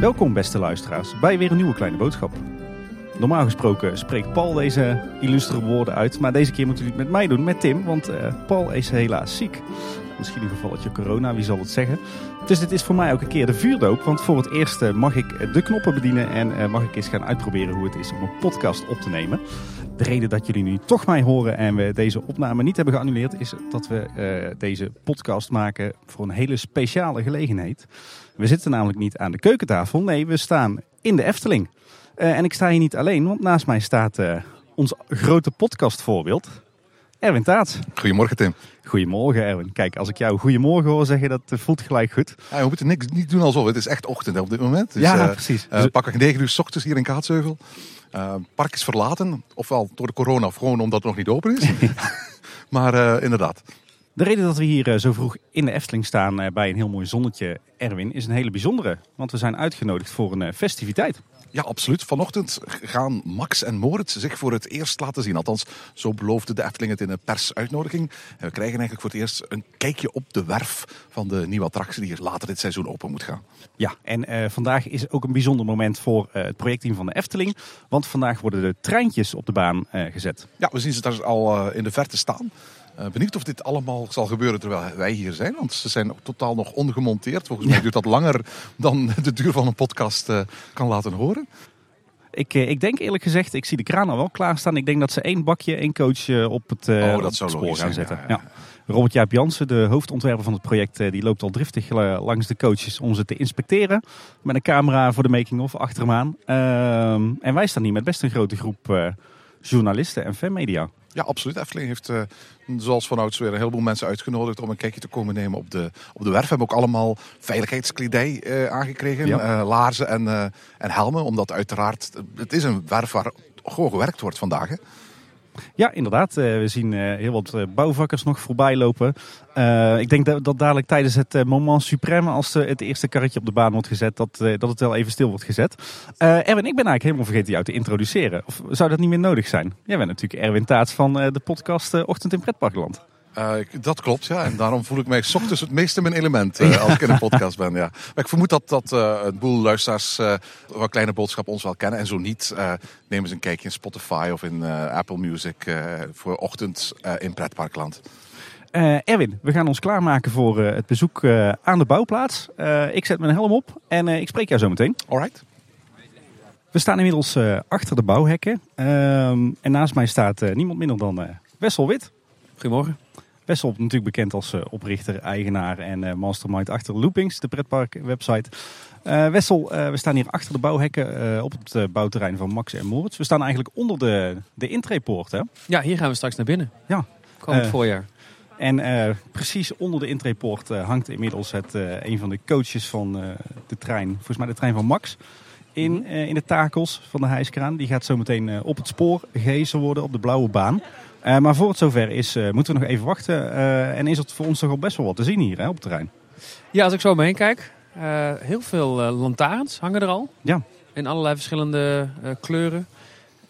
Welkom beste luisteraars bij weer een nieuwe kleine boodschap. Normaal gesproken spreekt Paul deze illustere woorden uit, maar deze keer moeten jullie het met mij doen, met Tim, want uh, Paul is helaas ziek. Misschien een gevalletje corona, wie zal het zeggen. Dus dit is voor mij ook een keer de vuurdoop, want voor het eerst uh, mag ik de knoppen bedienen en uh, mag ik eens gaan uitproberen hoe het is om een podcast op te nemen. De reden dat jullie nu toch mij horen en we deze opname niet hebben geannuleerd, is dat we deze podcast maken voor een hele speciale gelegenheid. We zitten namelijk niet aan de keukentafel, nee, we staan in de Efteling. En ik sta hier niet alleen, want naast mij staat ons grote podcastvoorbeeld, Erwin Taats. Goedemorgen Tim. Goedemorgen Erwin. Kijk, als ik jou goedemorgen hoor zeggen, dat voelt gelijk goed. Ja, we moeten niks, niet doen alsof het is echt ochtend op dit moment. Dus, ja, uh, precies. Uh, pakken 9 uur s ochtends hier in Kaatsheuvel. Uh, park is verlaten, ofwel door de corona of gewoon omdat het nog niet open is. maar inderdaad. De reden dat we hier zo vroeg in de Efteling staan bij een heel mooi zonnetje, Erwin, is een hele bijzondere. Want we zijn uitgenodigd voor een festiviteit. Ja, absoluut. Vanochtend gaan Max en Moritz zich voor het eerst laten zien. Althans, zo beloofde de Efteling het in een persuitnodiging. We krijgen eigenlijk voor het eerst een kijkje op de werf van de nieuwe attractie die hier later dit seizoen open moet gaan. Ja, en uh, vandaag is ook een bijzonder moment voor uh, het projectteam van de Efteling. Want vandaag worden de treintjes op de baan uh, gezet. Ja, we zien ze daar al in de verte staan. Uh, benieuwd of dit allemaal zal gebeuren terwijl wij hier zijn. Want ze zijn totaal nog ongemonteerd. Volgens mij duurt dat langer dan de duur van een podcast uh, kan laten horen. Ik, ik denk eerlijk gezegd, ik zie de kraan al wel klaarstaan. Ik denk dat ze één bakje, één coach op het, oh, op het spoor gaan zetten. Ja, ja. Ja. Robert Jaap Jansen, de hoofdontwerper van het project, die loopt al driftig langs de coaches om ze te inspecteren. Met een camera voor de making-of achter hem aan. Uh, en wij staan hier met best een grote groep journalisten en fanmedia. Ja, absoluut. Efteling heeft, uh, zoals vanouds, weer een heleboel mensen uitgenodigd om een kijkje te komen nemen op de, op de werf. We hebben ook allemaal veiligheidskledij uh, aangekregen, ja. uh, laarzen en, en helmen. Omdat uiteraard, het is een werf waar gewoon gewerkt wordt vandaag. Hè? Ja, inderdaad. we zien heel wat bouwvakkers nog voorbij lopen. ik denk dat, dat, dadelijk tijdens het moment suprême, als het eerste karretje op de baan wordt gezet, dat, dat het wel even stil wordt gezet. Erwin, ik ben eigenlijk helemaal vergeten jou te introduceren. Of zou dat niet meer nodig zijn? Jij bent natuurlijk Erwin Taats van de podcast Ochtend in Pretparkland. Uh, dat klopt, ja. En daarom voel ik mij s ochtends het meest in mijn element uh, als ik in een podcast ben. Ja. Maar ik vermoed dat, dat uh, een boel luisteraars van Kleine Boodschap ons wel kennen. En zo niet, nemen ze een kijkje in Spotify of in Apple Music voor ochtend in Pretparkland. Erwin, we gaan ons klaarmaken voor het bezoek aan de bouwplaats. ik zet mijn helm op en ik spreek jou zo meteen. Alright. We staan inmiddels achter de bouwhekken. Ehm, en naast mij staat niemand minder dan Wessel Wit. Goedemorgen. Wessel natuurlijk bekend als uh, oprichter, eigenaar en uh, mastermind achter Loopings, de pretpark website. Uh, Wessel, we staan hier achter de bouwhekken op het bouwterrein van Max en Moritz. We staan eigenlijk onder de, de intreepoort hè? Ja, hier gaan we straks naar binnen. Ja. Komend voorjaar. En precies onder de intreepoort hangt inmiddels het, een van de coaches van de trein, volgens mij de trein van Max in, in de takels van de hijskraan. Die gaat zo meteen op het spoor gehezen worden op de blauwe baan. Uh, maar voor het zover is, uh, moeten we nog even wachten. Uh, en is het voor ons toch al best wel wat te zien hier hè, op het terrein? Ja, als ik zo omheen kijk. heel veel lantaarns hangen er al. Ja. In allerlei verschillende kleuren.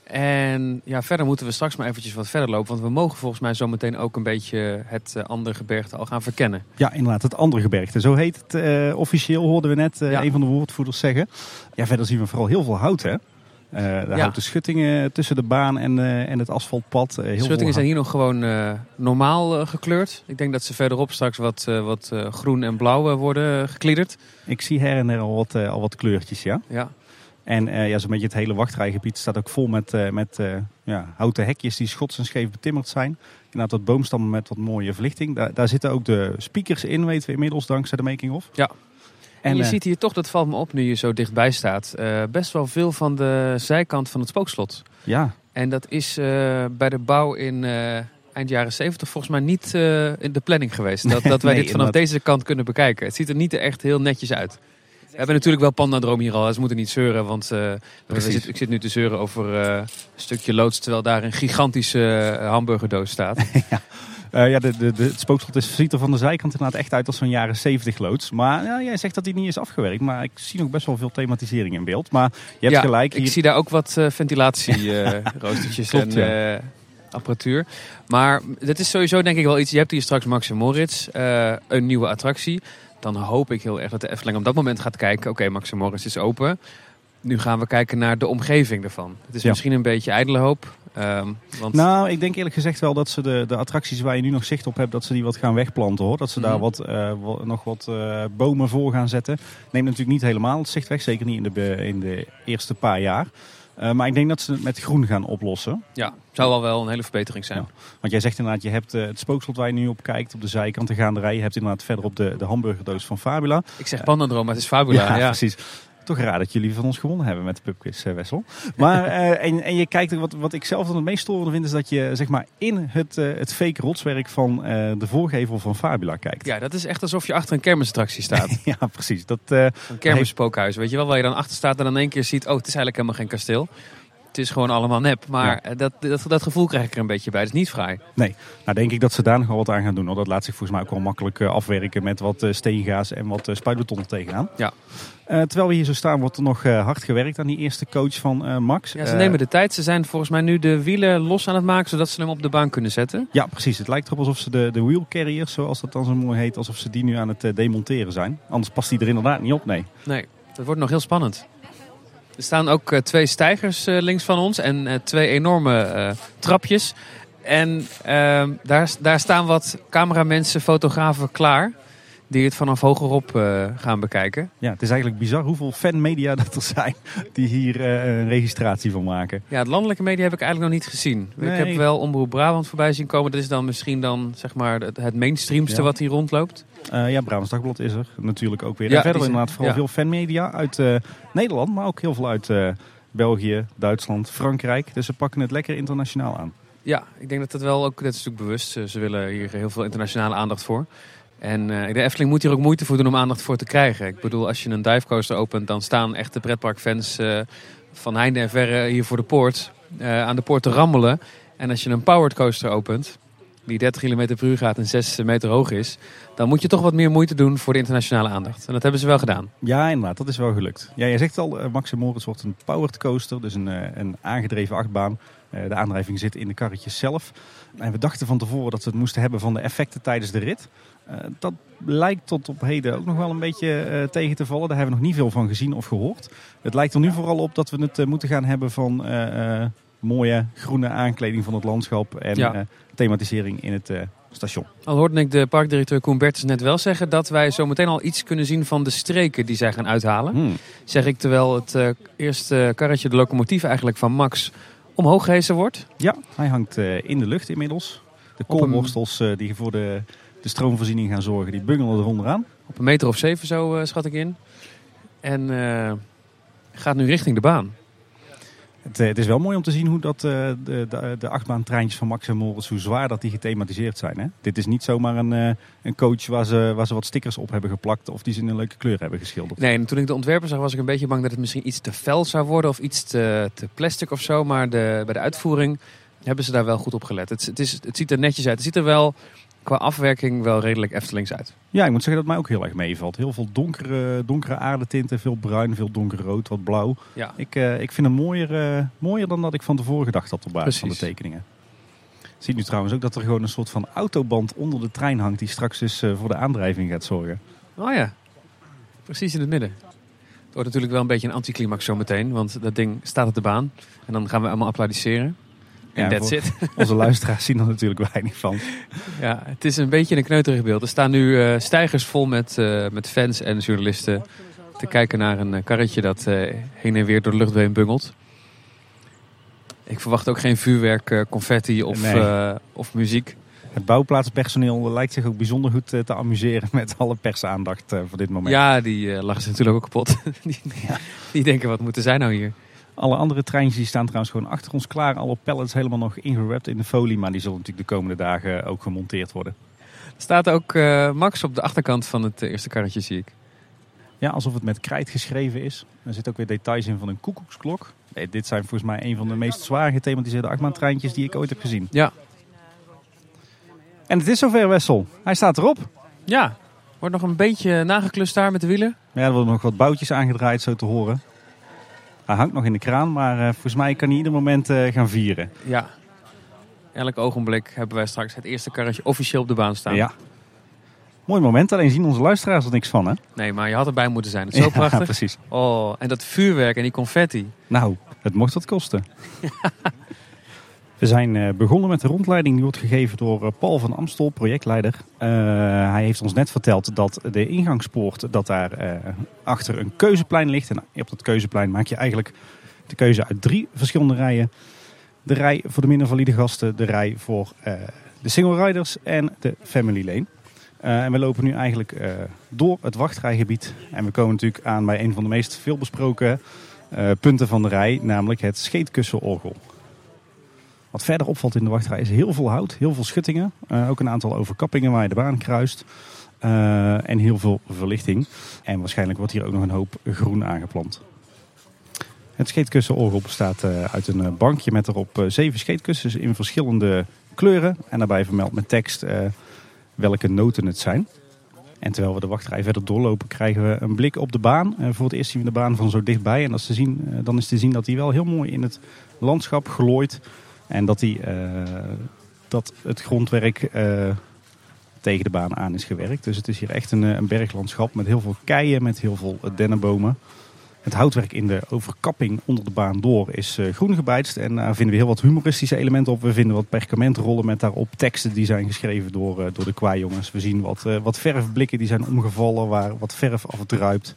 En ja, verder moeten we straks maar eventjes wat verder lopen. Want we mogen volgens mij zo meteen ook een beetje het andere gebergte al gaan verkennen. Ja, inderdaad, het andere gebergte. Zo heet het officieel, hoorden we net ja. een van de woordvoerders zeggen. Ja, verder zien we vooral heel veel hout hè? Uh, de ja. houten schuttingen tussen de baan en, uh, en het asfaltpad. Uh, heel schuttingen zijn hier nog gewoon normaal gekleurd. Ik denk dat ze verderop straks wat, wat groen en blauw worden gekliederd. Ik zie her en der al wat, al wat kleurtjes, ja. Ja. En ja, zo'n beetje het hele wachtrijgebied staat ook vol met, met ja, houten hekjes die schots en scheef betimmerd zijn. Inderdaad wat boomstammen met wat mooie verlichting. Daar, daar zitten ook de speakers in, weten we inmiddels, dankzij de making-of. Ja, en je uh, ziet hier toch, dat valt me op nu je zo dichtbij staat, uh, best wel veel van de zijkant van het spookslot. Ja. En dat is uh, bij de bouw in eind jaren 70 volgens mij niet in de planning geweest. Dat, dat wij nee, dit vanaf deze kant kunnen bekijken. Het ziet er niet echt heel netjes uit. We hebben natuurlijk wel Pandadroom hier al. Ze moeten niet zeuren, want zit, ik zit nu te zeuren over een stukje loods... terwijl daar een gigantische hamburgerdoos staat. ja. Uh, ja, de, de, de, het spookslot is, ziet er van de zijkant inderdaad echt uit als zo'n jaren 70 loods. Maar ja, jij zegt dat hij niet is afgewerkt. Maar ik zie nog best wel veel thematisering in beeld. Maar je hebt ja, gelijk. Ik zie daar ook wat uh, ventilatieroostertjes. Klopt, en, apparatuur. Maar dit is sowieso denk ik wel iets. Je hebt hier straks Max en Moritz, een nieuwe attractie. Dan hoop ik heel erg dat de Efteling op dat moment gaat kijken. Oké, Max en Moritz is open. Nu gaan we kijken naar de omgeving ervan. Het is misschien een beetje ijdele hoop. Um, want... Nou, ik denk eerlijk gezegd wel dat ze de, de attracties waar je nu nog zicht op hebt, dat ze die wat gaan wegplanten hoor. Dat ze daar mhm. wat, uh, nog wat uh, bomen voor gaan zetten. Neemt natuurlijk niet helemaal het zicht weg, zeker niet in de, in de eerste paar jaar. Uh, maar ik denk dat ze het met groen gaan oplossen. Ja, zou wel wel een hele verbetering zijn. Ja. Want jij zegt inderdaad, je hebt het spookslot waar je nu op kijkt, op de zijkant de gaanderij. Je hebt inderdaad verder op de, de hamburgerdoos van Fabula. Ik zeg Pandadroom, maar het is Fabula. Ja, ja, precies. Toch raar dat jullie van ons gewonnen hebben met de pubquiz, uh, Wessel. Maar, uh, en, en je kijkt, wat, wat ik zelf dan het meest storende vind, is dat je zeg maar in het, uh, het fake rotswerk van de voorgevel van Fabula kijkt. Ja, dat is echt alsof je achter een kermisattractie staat. ja, precies. Dat, een kermisspookhuis, weet je wel, waar je dan achter staat en dan in één keer ziet, oh, het is eigenlijk helemaal geen kasteel het is gewoon allemaal nep. Maar dat, dat, dat gevoel krijg ik er een beetje bij. Het is niet vrij. Nee, nou denk ik dat ze daar nog wel wat aan gaan doen. Dat laat zich volgens mij ook wel makkelijk afwerken met wat steengaas en wat spuitbeton tegenaan. Ja. Uh, terwijl we hier zo staan, wordt er nog uh, hard gewerkt aan die eerste coach van uh, Max. Ja, ze nemen de tijd. Ze zijn volgens mij nu de wielen los aan het maken, zodat ze hem op de baan kunnen zetten. Ja, precies. Het lijkt erop alsof ze de, de wheel carriers, zoals dat dan zo mooi heet, alsof ze die nu aan het demonteren zijn. Anders past die er inderdaad niet op, nee. Nee, dat wordt nog heel spannend. Er staan ook twee stijgers links van ons en twee enorme trapjes. En ehm, daar, daar staan wat cameramensen, fotografen klaar die het vanaf hogerop gaan bekijken. Ja, het is eigenlijk bizar hoeveel fanmedia dat er zijn die hier een registratie van maken. Ja, het landelijke media heb ik eigenlijk nog niet gezien. Ik heb wel Omroep Brabant voorbij zien komen. Dat is dan misschien dan zeg maar het mainstreamste wat hier rondloopt. Uh, ja, Brabants Dagblad is er natuurlijk ook weer. Ja, en verder inderdaad vooral veel fanmedia uit Nederland, maar ook heel veel uit België, Duitsland, Frankrijk. Dus ze pakken het lekker internationaal aan. Ja, ik denk dat dat wel ook, dat is natuurlijk bewust. Ze willen hier heel veel internationale aandacht voor. En de Efteling moet hier ook moeite voor doen om aandacht voor te krijgen. Ik bedoel, als je een divecoaster opent, dan staan echte pretparkfans van heinde en verre hier voor de poort. Aan de poort te rammelen. En als je een powered coaster opent, die 30 km per uur gaat en 6 meter hoog is, dan moet je toch wat meer moeite doen voor de internationale aandacht. En dat hebben ze wel gedaan. Ja, inderdaad, dat is wel gelukt. Ja, jij zegt al, Max Moritz wordt een powered coaster, dus een, een aangedreven achtbaan. de aandrijving zit in de karretjes zelf. En we dachten van tevoren dat we het moesten hebben van de effecten tijdens de rit. Uh, dat lijkt tot op heden ook nog wel een beetje uh, tegen te vallen. Daar hebben we nog niet veel van gezien of gehoord. Het lijkt er nu vooral op dat we het uh, moeten gaan hebben van mooie groene aankleding van het landschap en ja. thematisering in het station. Al hoorde ik de parkdirecteur Koen Bertens net wel zeggen dat wij zo meteen al iets kunnen zien van de streken die zij gaan uithalen. Hmm. Zeg ik terwijl het eerste karretje, de locomotief eigenlijk van Max, omhoog gehezen wordt. Ja, hij hangt in de lucht inmiddels. De koolworstels die voor de de stroomvoorziening gaan zorgen. Die bungelen er onderaan. Op een meter of zeven zo schat ik in. En gaat nu richting de baan. Het, uh, het, is wel mooi om te zien hoe dat, de, de, de achtbaantreintjes van Max en Moritz, hoe zwaar dat die gethematiseerd zijn. Hè? Dit is niet zomaar een, een coach waar ze, wat stickers op hebben geplakt of die ze in een leuke kleur hebben geschilderd. Nee, en toen ik de ontwerper zag was ik een beetje bang dat het misschien iets te fel zou worden of iets te, te plastic of zo. Maar de, bij de uitvoering hebben ze daar wel goed op gelet. Het, het ziet er netjes uit. Het ziet er wel qua afwerking wel redelijk Eftelings uit. Ja, ik moet zeggen dat mij ook heel erg meevalt. Heel veel donkere, donkere aardetinten, veel bruin, veel donkerrood, wat blauw. Ja. Ik, uh, ik vind hem mooier, uh, mooier dan dat ik van tevoren gedacht had op basis van de tekeningen. Ziet nu trouwens ook dat er gewoon een soort van autoband onder de trein hangt die straks dus uh, voor de aandrijving gaat zorgen. Oh ja, precies in het midden. Het wordt natuurlijk wel een beetje een anticlimax zometeen, want dat ding staat op de baan. En dan gaan we allemaal applaudisseren. En that's it. Onze luisteraars zien er natuurlijk weinig van. Ja, het is een beetje een kneuterig beeld. Er staan nu uh, stijgers vol met, uh, met fans en journalisten te kijken naar een uh, karretje dat heen en weer door de lucht heen bungelt. Ik verwacht ook geen vuurwerk, confetti of, nee. of muziek. Het bouwplaatspersoneel lijkt zich ook bijzonder goed te amuseren met alle persaandacht voor dit moment. Ja, die lachen ze natuurlijk ook kapot. die, ja. die denken, wat moet er zijn nou hier? Alle andere treintjes die staan trouwens gewoon achter ons klaar. Alle pallets helemaal nog ingewrapt in de folie. Maar die zullen natuurlijk de komende dagen ook gemonteerd worden. Er staat ook uh, Max op de achterkant van het eerste karretje, zie ik. Ja, alsof het met krijt geschreven is. Er zitten ook weer details in van een koekoeksklok. Nee, dit zijn volgens mij een van de meest zwaar gethematiseerde achtbaantreintjes die ik ooit heb gezien. Ja. En het is zover, Wessel. Hij staat erop. Ja. Wordt nog een beetje nageklust daar met de wielen. Ja, er worden nog wat boutjes aangedraaid, zo te horen. Hij hangt nog in de kraan, maar uh, volgens mij kan hij ieder moment uh, gaan vieren. Ja. elk ogenblik hebben wij straks het eerste karretje officieel op de baan staan. Ja. Mooi moment, alleen zien onze luisteraars er niks van, hè? Nee, maar je had erbij moeten zijn. Het is zo Ja, prachtig. precies. Oh, en dat vuurwerk en die confetti. Nou, het mocht wat kosten. We zijn eh, begonnen met de rondleiding. Die wordt gegeven door eh, Paul van Amstel, projectleider. Eh, hij heeft ons net verteld dat de ingangspoort, dat daar achter een keuzeplein ligt. En op dat keuzeplein maak je eigenlijk de keuze uit drie verschillende rijen. De rij voor de minder valide gasten, de rij voor de single riders en de family lane. En we lopen nu eigenlijk door het wachtrijgebied. En we komen natuurlijk aan bij een van de meest veelbesproken punten van de rij, namelijk het scheetkussenorgel. Wat verder opvalt in de wachtrij is heel veel hout, heel veel schuttingen. eh, ook een aantal overkappingen waar je de baan kruist. eh, en heel veel verlichting. En waarschijnlijk wordt hier ook nog een hoop groen aangeplant. Het scheetkussenorgel bestaat eh, uit een bankje met erop zeven scheetkussens in verschillende kleuren. En daarbij vermeld met tekst welke noten het zijn. En terwijl we de wachtrij verder doorlopen, krijgen we een blik op de baan. Voor het eerst zien we de baan van zo dichtbij. En is te zien, dan is te zien dat hij wel heel mooi in het landschap glooit. En dat, hij, eh, dat het grondwerk eh, tegen de baan aan is gewerkt. Dus het is hier echt een, eh, een berglandschap met heel veel keien, met heel veel dennenbomen. Het houtwerk in de overkapping onder de baan door is groen gebijtst. En daar vinden we heel wat humoristische elementen op. We vinden wat perkamentrollen met daarop teksten die zijn geschreven door, door de kwaaijongens. We zien wat, wat verfblikken die zijn omgevallen, waar wat verf afdruipt.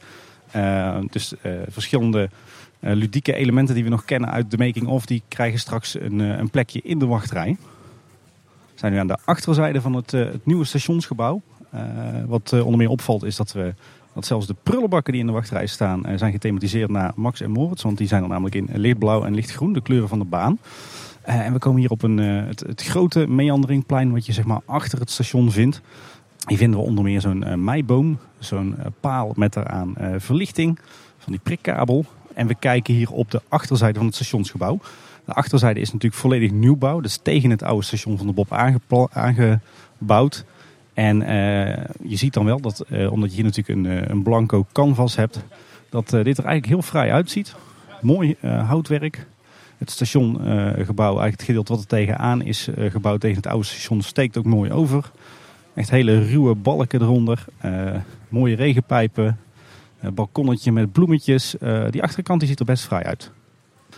Dus verschillende ludieke elementen die we nog kennen uit de making-of... die krijgen straks een, eh, een plekje in de wachtrij. We zijn nu aan de achterzijde van het, eh, het nieuwe stationsgebouw. Eh, wat eh, onder meer opvalt is dat we dat zelfs de prullenbakken die in de wachtrij staan eh, zijn gethematiseerd naar Max en Moritz. Want die zijn dan namelijk in lichtblauw en lichtgroen, de kleuren van de baan. Eh, en we komen hier op een, eh, het, het grote meanderingplein wat je zeg maar achter het station vindt. Hier vinden we onder meer zo'n eh, meiboom, zo'n eh, paal met daaraan eh, verlichting van die prikkabel. En we kijken hier op de achterzijde van het stationsgebouw. De achterzijde is natuurlijk volledig nieuwbouw. Dus tegen het oude station van de Bob aangebouwd. En eh, je ziet dan wel dat, eh, omdat je hier natuurlijk een, eh, een blanco canvas hebt, dat dit er eigenlijk heel fraai uitziet. Mooi houtwerk. Het stationgebouw, eigenlijk het gedeelte wat er tegenaan is gebouwd tegen het oude station, steekt ook mooi over. Echt hele ruwe balken eronder. Mooie regenpijpen. Een balkonnetje met bloemetjes. Eh, die achterkant die ziet er best fraai uit.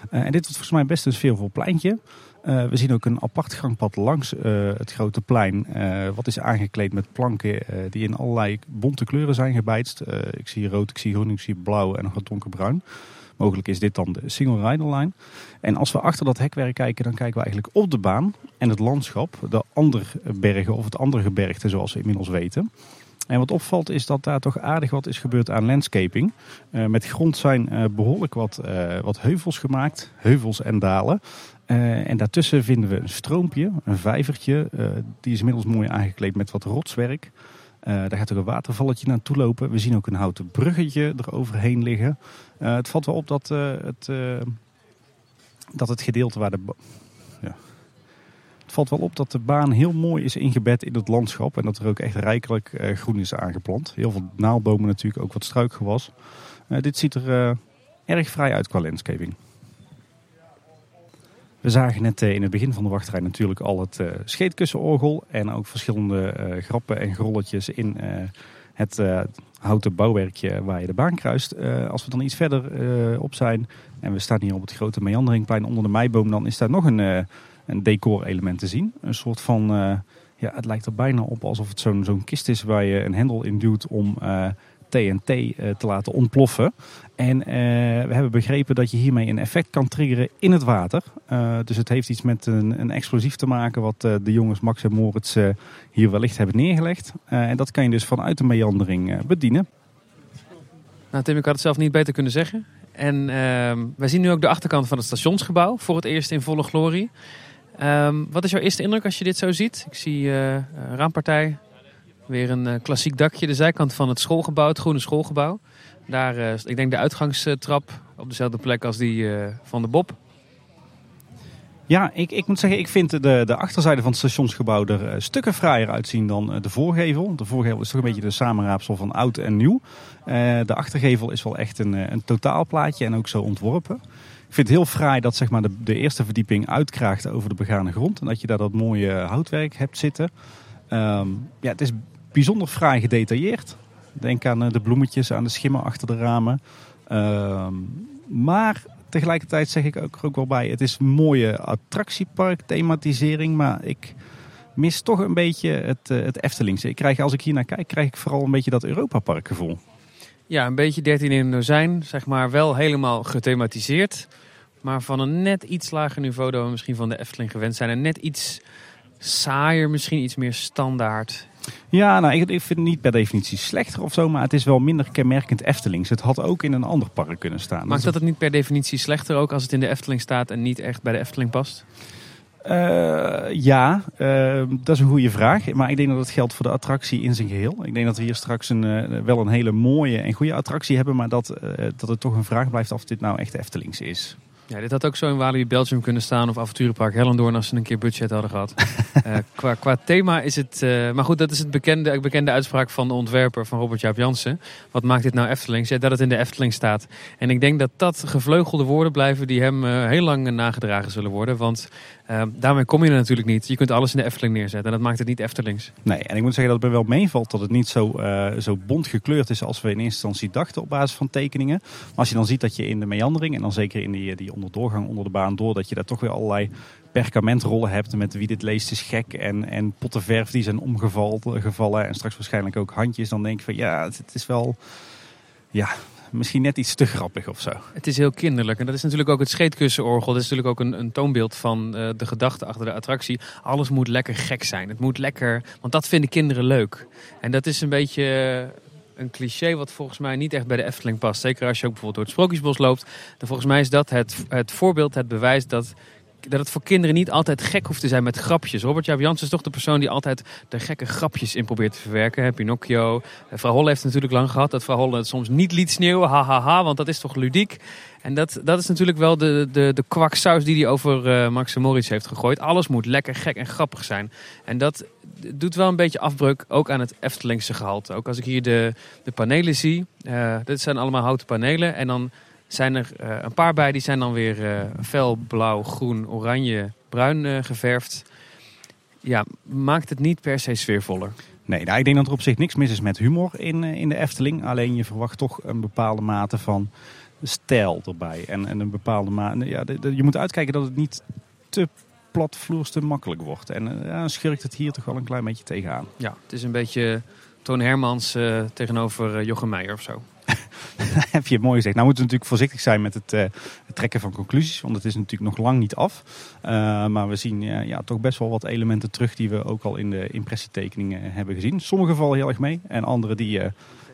Eh, en dit wordt volgens mij best een sfeervol pleintje. Eh, we zien ook een apart gangpad langs eh, het grote plein. eh, wat is aangekleed met planken eh, die in allerlei bonte kleuren zijn gebijtst. Eh, ik zie rood, ik zie groen, ik zie blauw en nog wat donkerbruin. Mogelijk is dit dan de single rider line. En als we achter dat hekwerk kijken, dan kijken we eigenlijk op de baan en het landschap. De Anderbergen of het andere gebergte zoals we inmiddels weten. En wat opvalt is dat daar toch aardig wat is gebeurd aan landscaping. Eh, met grond zijn eh, behoorlijk wat, eh, wat heuvels gemaakt, heuvels en dalen. En daartussen vinden we een stroompje, een vijvertje. die is inmiddels mooi aangekleed met wat rotswerk. Daar gaat ook een watervalletje naartoe lopen. We zien ook een houten bruggetje eroverheen liggen. Het valt wel op dat, het, dat het gedeelte waar de... Het valt wel op dat de baan heel mooi is ingebed in het landschap. En dat er ook echt rijkelijk eh, groen is aangeplant. Heel veel naaldbomen natuurlijk, ook wat struikgewas. Eh, dit ziet er eh, erg vrij uit qua landscaping. We zagen net in het begin van de wachtrij natuurlijk al het scheetkussenorgel. En ook verschillende grappen en grolletjes in het houten bouwwerkje waar je de baan kruist. Als we dan iets verder op zijn en we staan hier op het grote meanderingplein onder de meiboom, dan is daar nog een, een decorelement te zien. Een soort van, eh, ja, het lijkt er bijna op alsof het zo'n zo'n kist is waar je een hendel in duwt om eh, TNT eh, te laten ontploffen. En eh, we hebben begrepen dat je hiermee een effect kan triggeren in het water. Eh, dus het heeft iets met een, een explosief te maken wat eh, de jongens Max en Moritz eh, hier wellicht hebben neergelegd. Eh, en dat kan je dus vanuit de meandering eh, bedienen. Nou, Tim, ik had het zelf niet beter kunnen zeggen. En ehm, wij zien nu ook de achterkant van het stationsgebouw. Voor het eerst in volle glorie. Ehm, wat is jouw eerste indruk als je dit zo ziet? Ik zie een raampartij. Weer een eh, klassiek dakje. De zijkant van het schoolgebouw, het groene schoolgebouw. Daar, eh, ik denk de uitgangstrap op dezelfde plek als die van de Bob. Ja, ik, ik moet zeggen, ik vind de, de achterzijde van het stationsgebouw er stukken fraaier uitzien dan de voorgevel. De voorgevel is toch een beetje de samenraapsel van oud en nieuw. De achtergevel is wel echt een, een totaalplaatje en ook zo ontworpen. Vind het heel fraai dat zeg maar, de, de eerste verdieping uitkraagt over de begane grond. En dat je daar dat mooie houtwerk hebt zitten. Ehm, ja, het is bijzonder fraai gedetailleerd. Denk aan de bloemetjes, aan de schimmen achter de ramen. Ehm, maar tegelijkertijd zeg ik ook, ook wel bij, het is een mooie attractiepark thematisering. Maar ik mis toch een beetje het, uh, het Eftelingse. Ik krijg, als ik hier naar kijk, krijg ik vooral een beetje dat Europa Park gevoel. Ja, een beetje 13 in een dozijn. Zeg maar wel helemaal gethematiseerd. Maar van een net iets lager niveau dan we misschien van de Efteling gewend zijn. En net iets saaier, misschien iets meer standaard. Ja, nou, ik, ik vind het niet per definitie slechter of zo, maar het is wel minder kenmerkend Eftelings. Het had ook in een ander park kunnen staan. Maakt dat het niet per definitie slechter ook als het in de Efteling staat en niet echt bij de Efteling past? Uh, ja, uh, dat is een goede vraag. Maar ik denk dat het geldt voor de attractie in zijn geheel. Ik denk dat we hier straks een, uh, wel een hele mooie en goede attractie hebben. Maar dat, dat het toch een vraag blijft of dit nou echt Eftelings is. Ja, dit had ook zo in Walibi Belgium kunnen staan of Avonturenpark Hellendoorn als ze een keer budget hadden gehad. uh, qua, qua thema is het... Uh, maar goed, dat is het bekende, bekende uitspraak van de ontwerper van Robert Jaap Jansen. Wat maakt dit nou Eftelings? Ja, dat het in de Efteling staat. En ik denk dat dat gevleugelde woorden blijven die hem uh, heel lang nagedragen zullen worden. Want daarmee kom je er natuurlijk niet. Je kunt alles in de Efteling neerzetten en dat maakt het niet Eftelings. Nee, en ik moet zeggen dat het me wel meevalt dat het niet zo, zo bont gekleurd is als we in eerste instantie dachten op basis van tekeningen. Maar als je dan ziet dat je in de meandering en dan zeker in die, die onder doorgang onder de baan door. Dat je daar toch weer allerlei perkamentrollen hebt met wie dit leest is gek. En, en potten verf die zijn omgevallen. En straks waarschijnlijk ook handjes. Dan denk ik van ja, het, is wel... Ja, misschien net iets te grappig of zo. Het is heel kinderlijk. En dat is natuurlijk ook het scheetkussenorgel. Dat is natuurlijk ook een, een toonbeeld van uh, de gedachte achter de attractie. Alles moet lekker gek zijn. Het moet lekker... Want dat vinden kinderen leuk. En dat is een beetje een cliché wat volgens mij niet echt bij de Efteling past. Zeker als je ook bijvoorbeeld door het Sprookjesbos loopt. Dan volgens mij is dat het, het voorbeeld, het bewijs dat dat het voor kinderen niet altijd gek hoeft te zijn met grapjes. Robert Jaap is toch de persoon die altijd de gekke grapjes in probeert te verwerken. Pinocchio. Vrouw Holle heeft het natuurlijk lang gehad dat vrouw Holle het soms niet liet sneeuwen. Hahaha, ha, ha, want dat is toch ludiek. En dat, dat is natuurlijk wel de, de, de kwaksaus die hij over uh, Max Moritz heeft gegooid. Alles moet lekker, gek en grappig zijn. En dat doet wel een beetje afbreuk ook aan het Eftelingse gehalte. Ook als ik hier de, de panelen zie. Uh, dit zijn allemaal houten panelen. En dan zijn er uh, een paar bij die zijn dan weer uh, fel blauw, groen, oranje, bruin geverfd. Ja, maakt het niet per se sfeervoller. Nee, nou, ik denk dat er op zich niks mis is met humor in, in de Efteling. Alleen je verwacht toch een bepaalde mate van stijl erbij. En, en een bepaalde mate. Ja, de, de, je moet uitkijken dat het niet te platvloers te makkelijk wordt. En ja, schurkt het hier toch wel een klein beetje tegenaan. Ja, het is een beetje Toon Hermans tegenover Jochem Meijer of zo. heb je mooi gezegd. Nou moeten we natuurlijk voorzichtig zijn met het, het, trekken van conclusies. Want het is natuurlijk nog lang niet af. maar we zien ja, toch best wel wat elementen terug die we ook al in de impressietekeningen hebben gezien. Sommige vallen heel erg mee. En andere die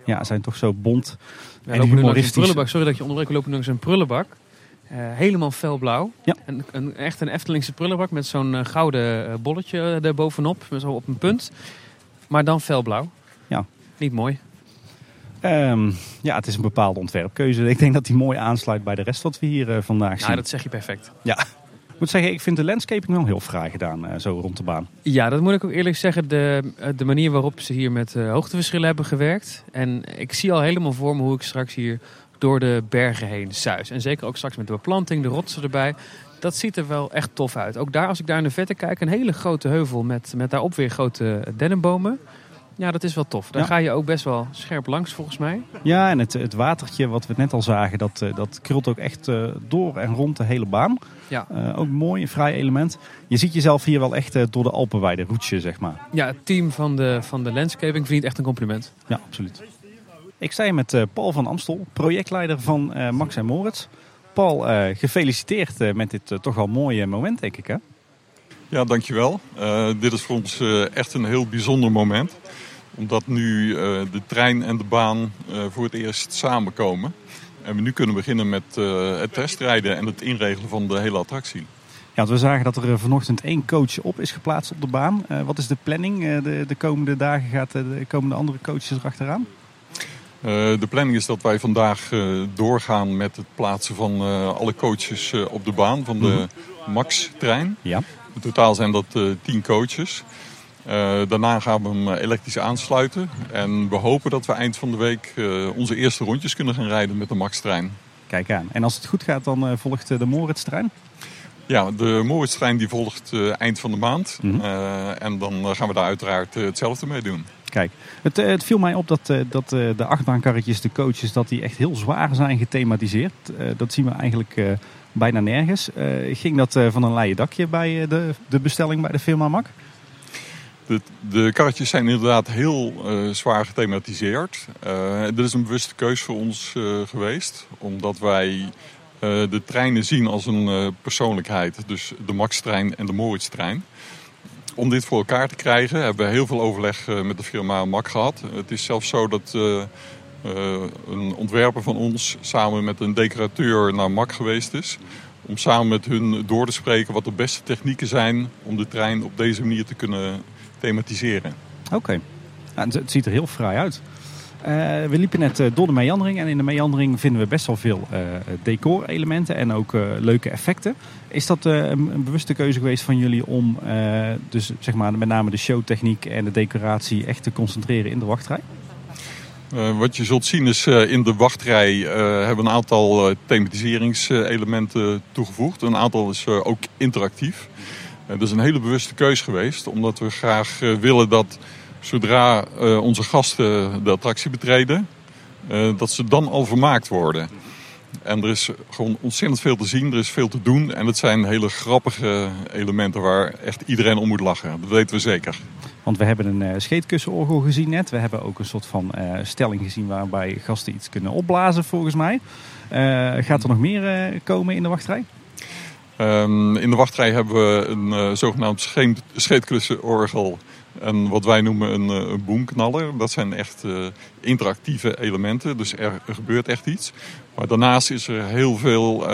ja, zijn toch zo bont ja, en humoristisch. Sorry dat je onderbreekt. We lopen langs een prullenbak. Helemaal felblauw. Ja. En, een, echt een Eftelingse prullenbak met zo'n gouden bolletje er bovenop. Zo op een punt. Maar dan felblauw. Ja. Niet mooi. Um, ja, het is een bepaalde ontwerpkeuze. Ik denk dat die mooi aansluit bij de rest wat we hier vandaag nou, zien. Ja, dat zeg je perfect. Ja. Ik moet zeggen, ik vind de landscaping wel heel fraai gedaan, zo rond de baan. Ja, dat moet ik ook eerlijk zeggen. De, de manier waarop ze hier met hoogteverschillen hebben gewerkt. En ik zie al helemaal voor me hoe ik straks hier door de bergen heen Suis. En zeker ook straks met de beplanting, de rotsen erbij. Dat ziet er wel echt tof uit. Ook daar, als ik daar in de vette kijk, een hele grote heuvel met, met daarop weer grote dennenbomen. Ja, dat is wel tof. Daar ga je ook best wel scherp langs volgens mij. Ja, en het, het watertje wat we net al zagen, dat, dat krult ook echt door en rond de hele baan. Ja. Uh, ook mooi, een vrij element. Je ziet jezelf hier wel echt door de Alpenweide roetje, zeg maar. Ja, het team van de, van de landscaping verdient echt een compliment. Ja, absoluut. Ik sta hier met Paul van Amstel, projectleider van uh, Max en Moritz. Paul, uh, gefeliciteerd met dit toch wel mooie moment, denk ik hè? Ja, dankjewel. dit is voor ons echt een heel bijzonder moment. Omdat nu de trein en de baan voor het eerst samenkomen. En we nu kunnen beginnen met het testrijden en het inregelen van de hele attractie. Ja, we zagen dat er vanochtend één coach op is geplaatst op de baan. wat is de planning? de, de komende dagen gaat de komende andere coaches erachteraan? Uh, de planning is dat wij vandaag uh, doorgaan met het plaatsen van uh, alle coaches op de baan van de mm. Max-trein. Ja. In totaal zijn dat tien coaches. Daarna gaan we hem elektrisch aansluiten. En we hopen dat we eind van de week onze eerste rondjes kunnen gaan rijden met de Max-trein. Kijk aan. En als het goed gaat, dan volgt de Moritztrein? Ja, de Moritztrein die volgt eind van de maand. Mhm. en dan gaan we daar uiteraard hetzelfde mee doen. Kijk, het, het, viel mij op dat, dat de achtbaankarretjes, de coaches, dat die echt heel zwaar zijn gethematiseerd. dat zien we eigenlijk bijna nergens. ging dat van een leien dakje bij de, de bestelling bij de firma Mak? De, de karretjes zijn inderdaad heel uh, zwaar gethematiseerd. Uh, dit is een bewuste keus voor ons uh, geweest. Omdat wij de treinen zien als een persoonlijkheid. Dus de Max-trein en de Moritz-trein. Om dit voor elkaar te krijgen hebben we heel veel overleg met de firma Mak gehad. Het is zelfs zo dat een ontwerper van ons samen met een decorateur naar Mak geweest is om samen met hun door te spreken wat de beste technieken zijn om de trein op deze manier te kunnen thematiseren. Oké, nou, het, ziet er heel fraai uit. Uh, we liepen net uh, door de meandering en in de meandering vinden we best wel veel uh, decorelementen en ook leuke effecten. Is dat een, een, bewuste keuze geweest van jullie om dus zeg maar met name de showtechniek en de decoratie echt te concentreren in de wachtrij? wat je zult zien is in de wachtrij hebben we een aantal thematiseringselementen toegevoegd. Een aantal is ook interactief. Dat is een hele bewuste keus geweest, omdat we graag eh, willen dat zodra eh, onze gasten de attractie betreden, eh, dat ze dan al vermaakt worden. En er is gewoon ontzettend veel te zien, er is veel te doen. En het zijn hele grappige elementen waar echt iedereen om moet lachen. Dat weten we zeker. Want we hebben een scheetkussenorgel gezien net. We hebben ook een soort van stelling gezien waarbij gasten iets kunnen opblazen volgens mij. gaat er nog meer komen in de wachtrij? Um, in de wachtrij hebben we een uh, zogenaamd scheetklussenorgel en wat wij noemen een, uh, een. Dat zijn echt uh, interactieve elementen, dus er, er, gebeurt echt iets. Maar daarnaast is er heel veel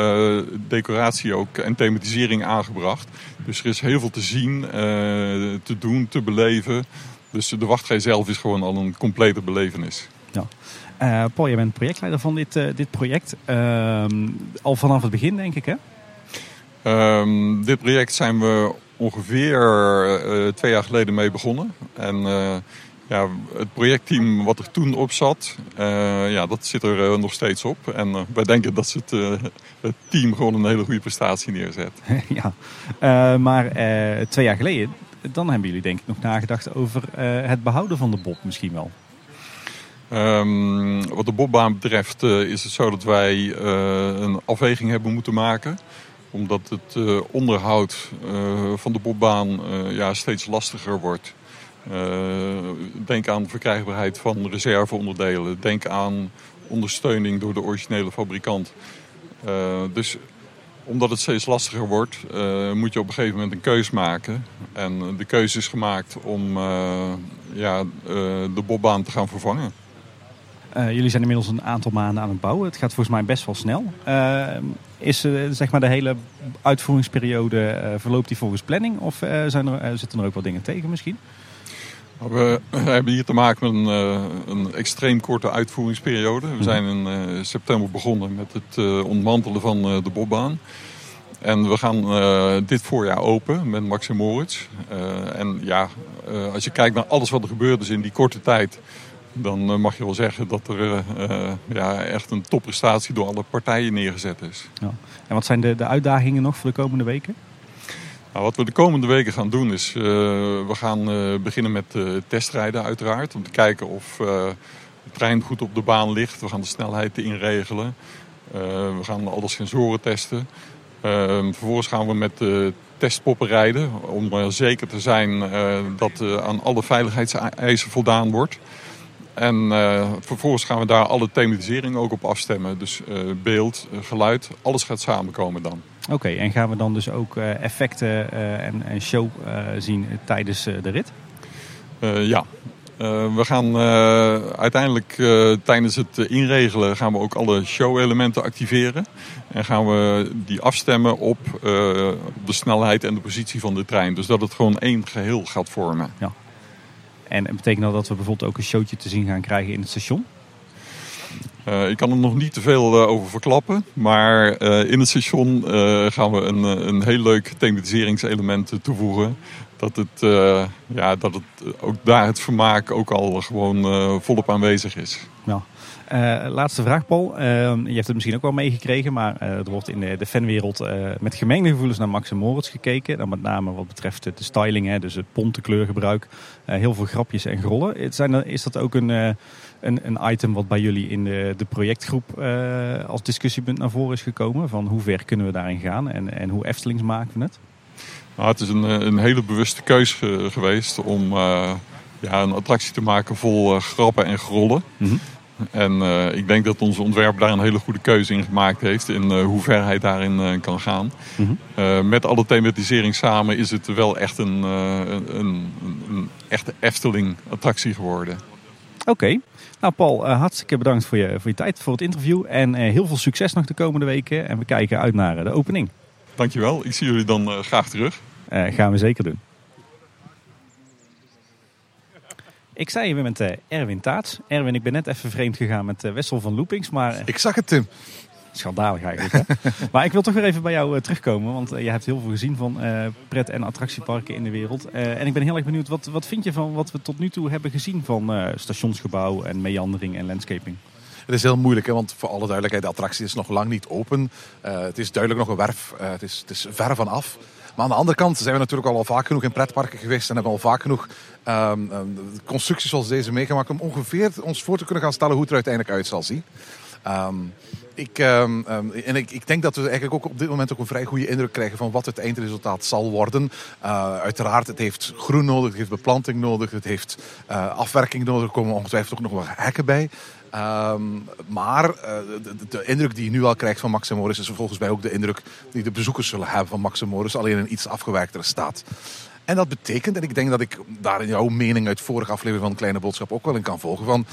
decoratie ook en thematisering aangebracht. Dus er is heel veel te zien, te doen, te beleven. Dus de wachtrij zelf is gewoon al een complete belevenis. Ja. Paul, jij bent projectleider van dit, dit project. Ehm, al vanaf het begin denk ik hè? Um, dit project zijn we ongeveer uh, twee jaar geleden mee begonnen. En uh, ja, het projectteam wat er toen op zat, uh, ja, dat zit er nog steeds op. En wij denken dat het, het team gewoon een hele goede prestatie neerzet. ja, maar twee jaar geleden, dan hebben jullie denk ik nog nagedacht over het behouden van de Bob misschien wel. Um, wat de Bobbaan betreft is het zo dat wij een afweging hebben moeten maken omdat het uh, onderhoud uh, van de bobbaan uh, ja, steeds lastiger wordt. denk aan verkrijgbaarheid van reserveonderdelen. Denk aan ondersteuning door de originele fabrikant. dus omdat het steeds lastiger wordt, moet je op een gegeven moment een keus maken. En de keuze is gemaakt om ja, de bobbaan te gaan vervangen. Uh, jullie zijn inmiddels een aantal maanden aan het bouwen. Het gaat volgens mij best wel snel. Uh, is uh, zeg maar de hele uitvoeringsperiode, verloopt die volgens planning? Of zijn er, zitten er ook wel dingen tegen misschien? Nou, we, hebben hier te maken met een, een extreem korte uitvoeringsperiode. We mhm. zijn in september begonnen met het ontmantelen van de bobbaan. En we gaan dit voorjaar open met Max en Moritz. en ja, als je kijkt naar alles wat er gebeurd is in die korte tijd dan eh, mag je wel zeggen dat er uh, ja, echt een topprestatie door alle partijen neergezet is. Ja. En wat zijn de, de uitdagingen nog voor de komende weken? Nou, wat we de komende weken gaan doen is, uh, we gaan beginnen met testrijden uiteraard. Om te kijken of de trein goed op de baan ligt. We gaan de snelheid inregelen. we gaan alle sensoren testen. Vervolgens gaan we met testpoppen rijden. Om zeker te zijn dat aan alle veiligheidseisen voldaan wordt. En uh, vervolgens gaan we daar alle thematisering ook op afstemmen. Dus uh, beeld, uh, geluid, alles gaat samenkomen dan. Oké, en gaan we dan dus ook effecten en, en, show zien tijdens de rit? ja, we gaan uiteindelijk tijdens het inregelen gaan we ook alle show-elementen activeren. En gaan we die afstemmen op de snelheid en de positie van de trein. Dus dat het gewoon één geheel gaat vormen. Ja. En betekent dat dat we bijvoorbeeld ook een showtje te zien gaan krijgen in het station? Uh, ik kan er nog niet te veel uh, over verklappen. Maar uh, in het station gaan we een, een heel leuk thematiseringselement toevoegen. Dat, het, ja, dat het ook daar het vermaak ook al gewoon volop aanwezig is. Uh, laatste vraag, Paul. Uh, je hebt het misschien ook wel meegekregen, maar uh, er wordt in de, de fanwereld met gemengde gevoelens naar Max en Moritz gekeken. Dan met name wat betreft de styling, hè, dus het pontenkleurgebruik. heel veel grapjes en grollen. Zijn er, is dat ook een, een, een, item wat bij jullie in de, de projectgroep als discussiepunt naar voren is gekomen? Van hoe ver kunnen we daarin gaan en, en hoe Eftelings maken we het? Nou, het is een, een hele bewuste keuze geweest om ja, een attractie te maken vol grappen en grollen. Mm en uh, ik denk dat onze ontwerper daar een hele goede keuze in gemaakt heeft. In uh, hoe ver hij daarin uh, kan gaan. Mm -hmm. met alle thematisering samen is het wel echt een, een, een, een, echte Efteling attractie geworden. Oké. Okay. Nou Paul, hartstikke bedankt voor je, voor je tijd, voor het interview. En heel veel succes nog de komende weken. En we kijken uit naar de opening. Dankjewel. Ik zie jullie dan graag terug. gaan we zeker doen. Ik zei je met uh, Erwin Taats. Erwin, ik ben net even vreemd gegaan met uh, Wessel van Loopings. Maar, uh, ik zag het, Tim. Schandalig eigenlijk. Hè? maar ik wil toch weer even bij jou terugkomen. Want je hebt heel veel gezien van pret- en attractieparken in de wereld. en ik ben heel erg benieuwd, wat, wat vind je van wat we tot nu toe hebben gezien van stationsgebouw en meandering en landscaping? Het is heel moeilijk, hè, want voor alle duidelijkheid, de attractie is nog lang niet open. het is duidelijk nog een werf. het, is, het is ver van af. Maar aan de andere kant zijn we natuurlijk al, vaak genoeg in pretparken geweest en hebben al vaak genoeg um, um, constructies zoals deze meegemaakt om ongeveer ons voor te kunnen gaan stellen hoe het er uiteindelijk uit zal zien. Um, ik, um, en ik, ik, denk dat we eigenlijk ook op dit moment ook een vrij goede indruk krijgen van wat het eindresultaat zal worden. Uh, uiteraard, het heeft groen nodig, het heeft beplanting nodig, het heeft uh, afwerking nodig. Er komen ongetwijfeld ook nog wat hekken bij. Um, maar uh, de, indruk die je nu al krijgt van Max Morris is volgens mij ook de indruk die de bezoekers zullen hebben van Max Morris, alleen in iets afgewerktere staat. En dat betekent, en ik denk dat ik daar in jouw mening uit vorige aflevering van Kleine Boodschap ook wel in kan volgen, van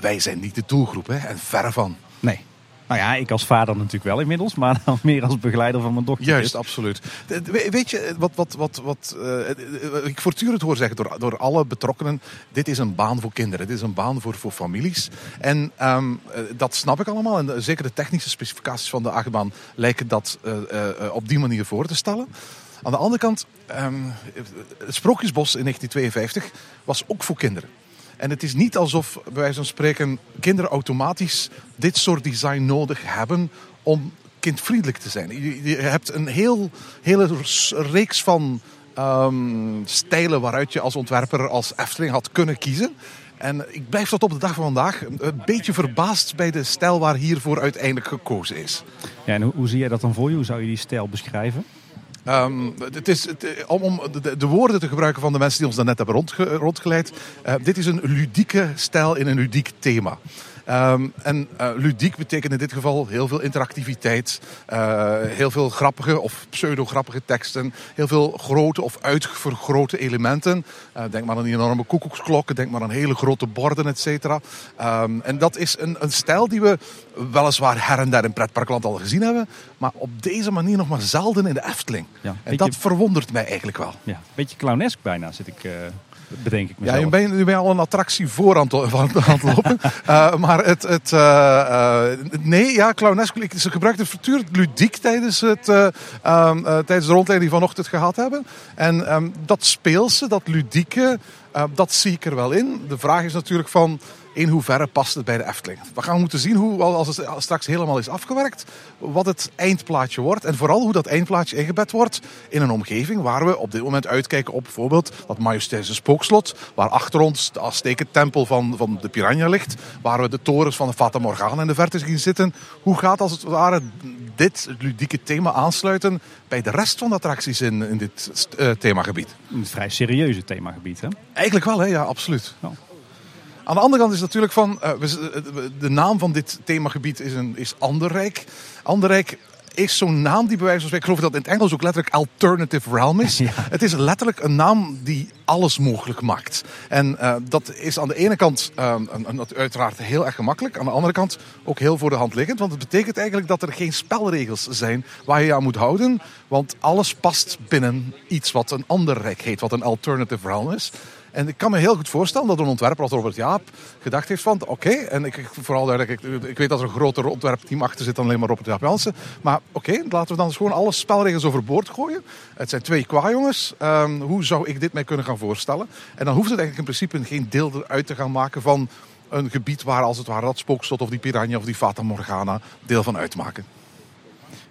wij zijn niet de doelgroep hè, en ver van. Nee. Nou ja, ik als vader natuurlijk wel inmiddels, maar dan meer als begeleider van mijn dochter. Juist, absoluut. Weet je, wat, wat, wat, wat uh, ik voortdurend hoor zeggen door, door alle betrokkenen, dit is een baan voor kinderen, dit is een baan voor, voor families. En um, dat snap ik allemaal. En zeker de technische specificaties van de achtbaan lijken dat uh, uh, op die manier voor te stellen. Aan de andere kant, um, het Sprookjesbos in 1952 was ook voor kinderen. En het is niet alsof, bij wijze van spreken, kinderen automatisch dit soort design nodig hebben om kindvriendelijk te zijn. Je, hebt een heel, hele reeks van um, stijlen waaruit je als ontwerper, als Efteling had kunnen kiezen. En ik blijf tot op de dag van vandaag een beetje verbaasd bij de stijl waar hiervoor uiteindelijk gekozen is. Ja, en hoe zie jij dat dan voor je? Hoe zou je die stijl beschrijven? Um, het is, het, om, om de, de, woorden te gebruiken van de mensen die ons daarnet hebben rondge, rondgeleid. Uh, dit is een ludieke stijl in een ludiek thema. Um, en uh, ludiek betekent in dit geval heel veel interactiviteit, uh, heel veel grappige of pseudo-grappige teksten, heel veel grote of uitvergrote elementen. Uh, denk maar aan die enorme koekoeksklokken, denk maar aan hele grote borden, et cetera. Um, en dat is een, een stijl die we weliswaar her en der in pretparkland al gezien hebben, maar op deze manier nog maar zelden in de Efteling. Ja, en dat verwondert mij eigenlijk wel. Ja, beetje clownesk bijna zit ik bedenk ik mezelf. Ja, nu ben, je, al een attractie voor aan het, lopen. uh, maar het, het uh, nee, ja, clownesque. Ze gebruikten voortdurend ludiek tijdens, het, uh, tijdens de rondleiding die vanochtend gehad hebben. En um, dat speelse, dat ludieke, dat zie ik er wel in. De vraag is natuurlijk van in hoeverre past het bij de Efteling. We gaan moeten zien hoe, als het straks helemaal is afgewerkt, wat het eindplaatje wordt. En vooral hoe dat eindplaatje ingebed wordt in een omgeving waar we op dit moment uitkijken op bijvoorbeeld dat majestueuze spookslot, waar achter ons de Aztekentempel van, van de Piranha ligt, waar we de torens van de Fata Morgana in de verte zien zitten. Hoe gaat als het ware dit ludieke thema aansluiten bij de rest van de attracties in, in dit uh, themagebied? Een vrij serieuze themagebied, hè? Eigenlijk wel, hè? ja, absoluut. Ja. Aan de andere kant is natuurlijk van, uh, de naam van dit themagebied is, een, is Anderrijk. Anderrijk is zo'n naam die bij wijze van spreken, ik geloof dat in het Engels ook letterlijk alternative realm is. Het is letterlijk een naam die alles mogelijk maakt. En uh, dat is aan de ene kant uh, uiteraard heel erg gemakkelijk. Aan de andere kant ook heel voor de hand liggend. Want het betekent eigenlijk dat er geen spelregels zijn waar je je aan moet houden. Want alles past binnen iets wat een ander rijk heet, wat een alternative realm is. En ik kan me heel goed voorstellen dat een ontwerper als Robert Jaap gedacht heeft van oké, en ik, vooral duidelijk, ik, ik, weet dat er een groter ontwerpteam achter zit dan alleen maar Robert Jaap Jansen. Maar oké, laten we dan gewoon alle spelregels overboord gooien. Het zijn twee kwajongens. Um, hoe zou ik dit mij kunnen gaan voorstellen? En dan hoeft het eigenlijk in principe geen deel eruit te gaan maken van een gebied waar als het ware dat spookslot of die piranha of die Fata Morgana deel van uitmaken.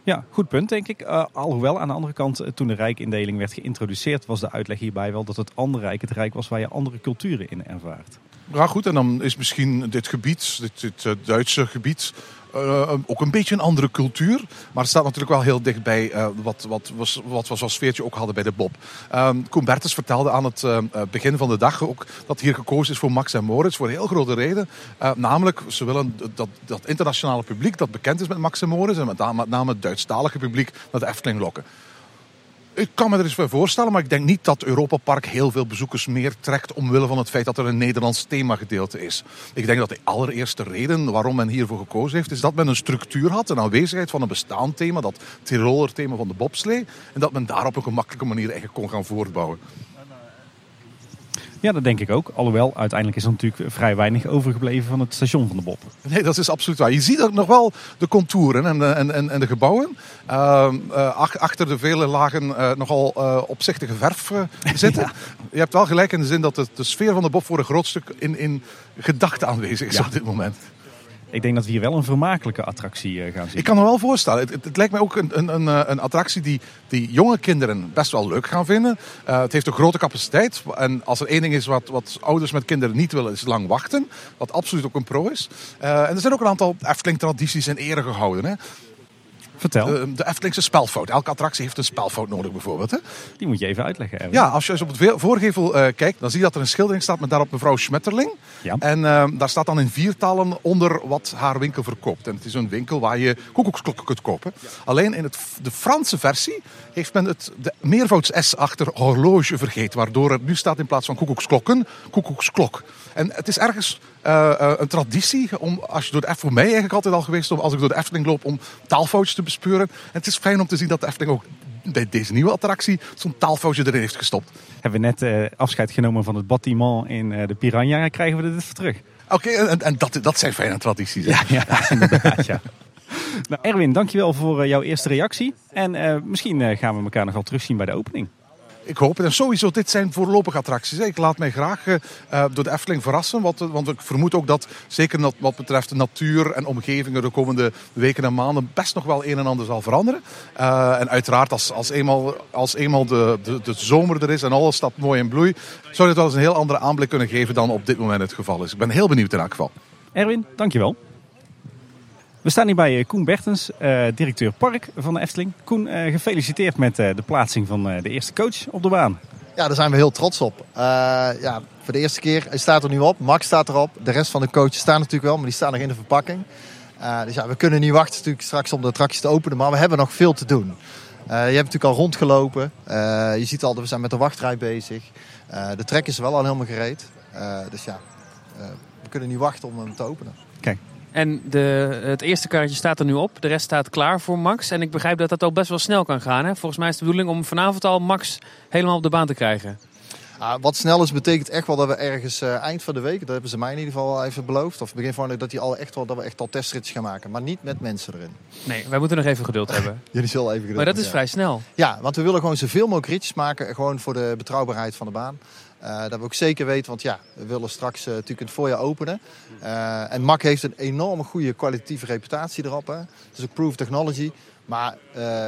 Ja, goed punt denk ik. Uh, alhoewel aan de andere kant, eh, toen de rijkindeling werd geïntroduceerd, was de uitleg hierbij wel dat het andere rijk het rijk was waar je andere culturen in ervaart. Ja goed, en dan is misschien dit gebied, dit, uh, Duitse gebied, uh, ook een beetje een andere cultuur. Maar het staat natuurlijk wel heel dichtbij uh, wat, wat, was, wat we zoals sfeertje ook hadden bij de Bob. Um, vertelde aan het begin van de dag ook dat hier gekozen is voor Max en Moritz. Voor een heel grote reden. namelijk, ze willen dat, dat internationale publiek dat bekend is met Max en Moritz. En met, met name het Duitsstalige publiek naar de Efteling lokken. Ik kan me er eens voorstellen, maar ik denk niet dat Europa Park heel veel bezoekers meer trekt omwille van het feit dat er een Nederlands themagedeelte is. Ik denk dat de allereerste reden waarom men hiervoor gekozen heeft, is dat men een structuur had, een aanwezigheid van een bestaand thema, dat Tiroler thema van de bobslee, en dat men daar op een gemakkelijke manier eigenlijk kon gaan voortbouwen. Ja, dat denk ik ook. Alhoewel, uiteindelijk is er natuurlijk vrij weinig overgebleven van het station van de Bob. Nee, dat is absoluut waar. Je ziet ook nog wel de contouren en de, en, en de gebouwen. Uh, uh, achter de vele lagen uh, nogal opzichtige verf zitten. Je hebt wel gelijk in de zin dat de, de, sfeer van de Bob voor een groot stuk in, in gedachten aanwezig is ja. op dit moment. Ik denk dat we hier wel een vermakelijke attractie gaan zien. Ik kan me wel voorstellen. Het, het, lijkt mij ook een, een, een, een, attractie die, die jonge kinderen best wel leuk gaan vinden. Uh, het heeft een grote capaciteit. En als er één ding is wat, wat ouders met kinderen niet willen, is lang wachten. Wat absoluut ook een pro is. En er zijn ook een aantal Efteling-tradities in ere gehouden. Hè. Vertel. De, de Eftelingse spelfout. Elke attractie heeft een spelfout nodig bijvoorbeeld. Hè? Die moet je even uitleggen. Erwin. Ja, als je eens op het voorgevel uh, kijkt, dan zie je dat er een schildering staat met daarop mevrouw Schmetterling. Ja. En uh, daar staat dan in viertalen onder wat haar winkel verkoopt. En het is een winkel waar je koekoeksklokken kunt kopen. Ja. Alleen in het, de Franse versie heeft men het de meervouds S achter horloge vergeten. Waardoor er nu staat in plaats van koekoeksklokken, koekoeksklok. En het is ergens uh, uh, een traditie om, als je door de voor mij eigenlijk altijd al geweest, om als ik door de Efteling loop, om taalfoutjes te bespeuren. En het is fijn om te zien dat de Efteling ook bij deze nieuwe attractie zo'n taalfoutje erin heeft gestopt. Hebben we net uh, afscheid genomen van het bâtiment in uh, de Piranha, krijgen we dit even terug. Oké, okay, en, en dat, dat zijn fijne tradities. Ja, ja, inderdaad, ja. Nou, Erwin, dankjewel voor jouw eerste reactie. En misschien gaan we elkaar nog wel terugzien bij de opening ik hoop het. En sowieso, dit zijn voorlopige attracties. Ik laat mij graag uh, door de Efteling verrassen. Want, want ik vermoed ook dat, zeker wat betreft de natuur en omgevingen, de komende weken en maanden best nog wel een en ander zal veranderen. En uiteraard, als, als eenmaal, als eenmaal de, de, de zomer er is en alles staat mooi in bloei, zou dit wel eens een heel andere aanblik kunnen geven dan op dit moment het geval is. Ik ben heel benieuwd in elk geval. Erwin, dankjewel. We staan hier bij Koen Bertens, uh, directeur park van de Efteling. Koen, uh, gefeliciteerd met uh, de plaatsing van de eerste coach op de baan. Ja, daar zijn we heel trots op. ja, voor de eerste keer, hij staat er nu op, Max staat erop. De rest van de coaches staan natuurlijk wel, maar die staan nog in de verpakking. dus ja, we kunnen niet wachten natuurlijk straks om de attracties te openen, maar we hebben nog veel te doen. je hebt natuurlijk al rondgelopen. je ziet al, we zijn met de wachtrij bezig. de trek is wel al helemaal gereed. dus ja, we kunnen niet wachten om hem te openen. Kijk, en de, het eerste karretje staat er nu op. De rest staat klaar voor Max. En ik begrijp dat dat ook best wel snel kan gaan. Hè? Volgens mij is de bedoeling om vanavond al Max helemaal op de baan te krijgen. Ah, wat snel is, betekent echt wel dat we ergens uh, eind van de week, dat hebben ze mij in ieder geval even beloofd, of begin van de dat, die al echt wel, dat we echt al testrits gaan maken. Maar niet met mensen erin. Nee, wij moeten nog even geduld hebben. Jullie zullen even geduld Maar dat is vrij snel. Ja, want we willen gewoon zoveel mogelijk ritjes maken, gewoon voor de betrouwbaarheid van de baan. Uh, dat we ook zeker weten, want ja, we willen straks uh, natuurlijk het voorjaar openen. Uh, en MAC heeft een enorme goede kwalitatieve reputatie erop. Hè. Het is ook proof technology. Maar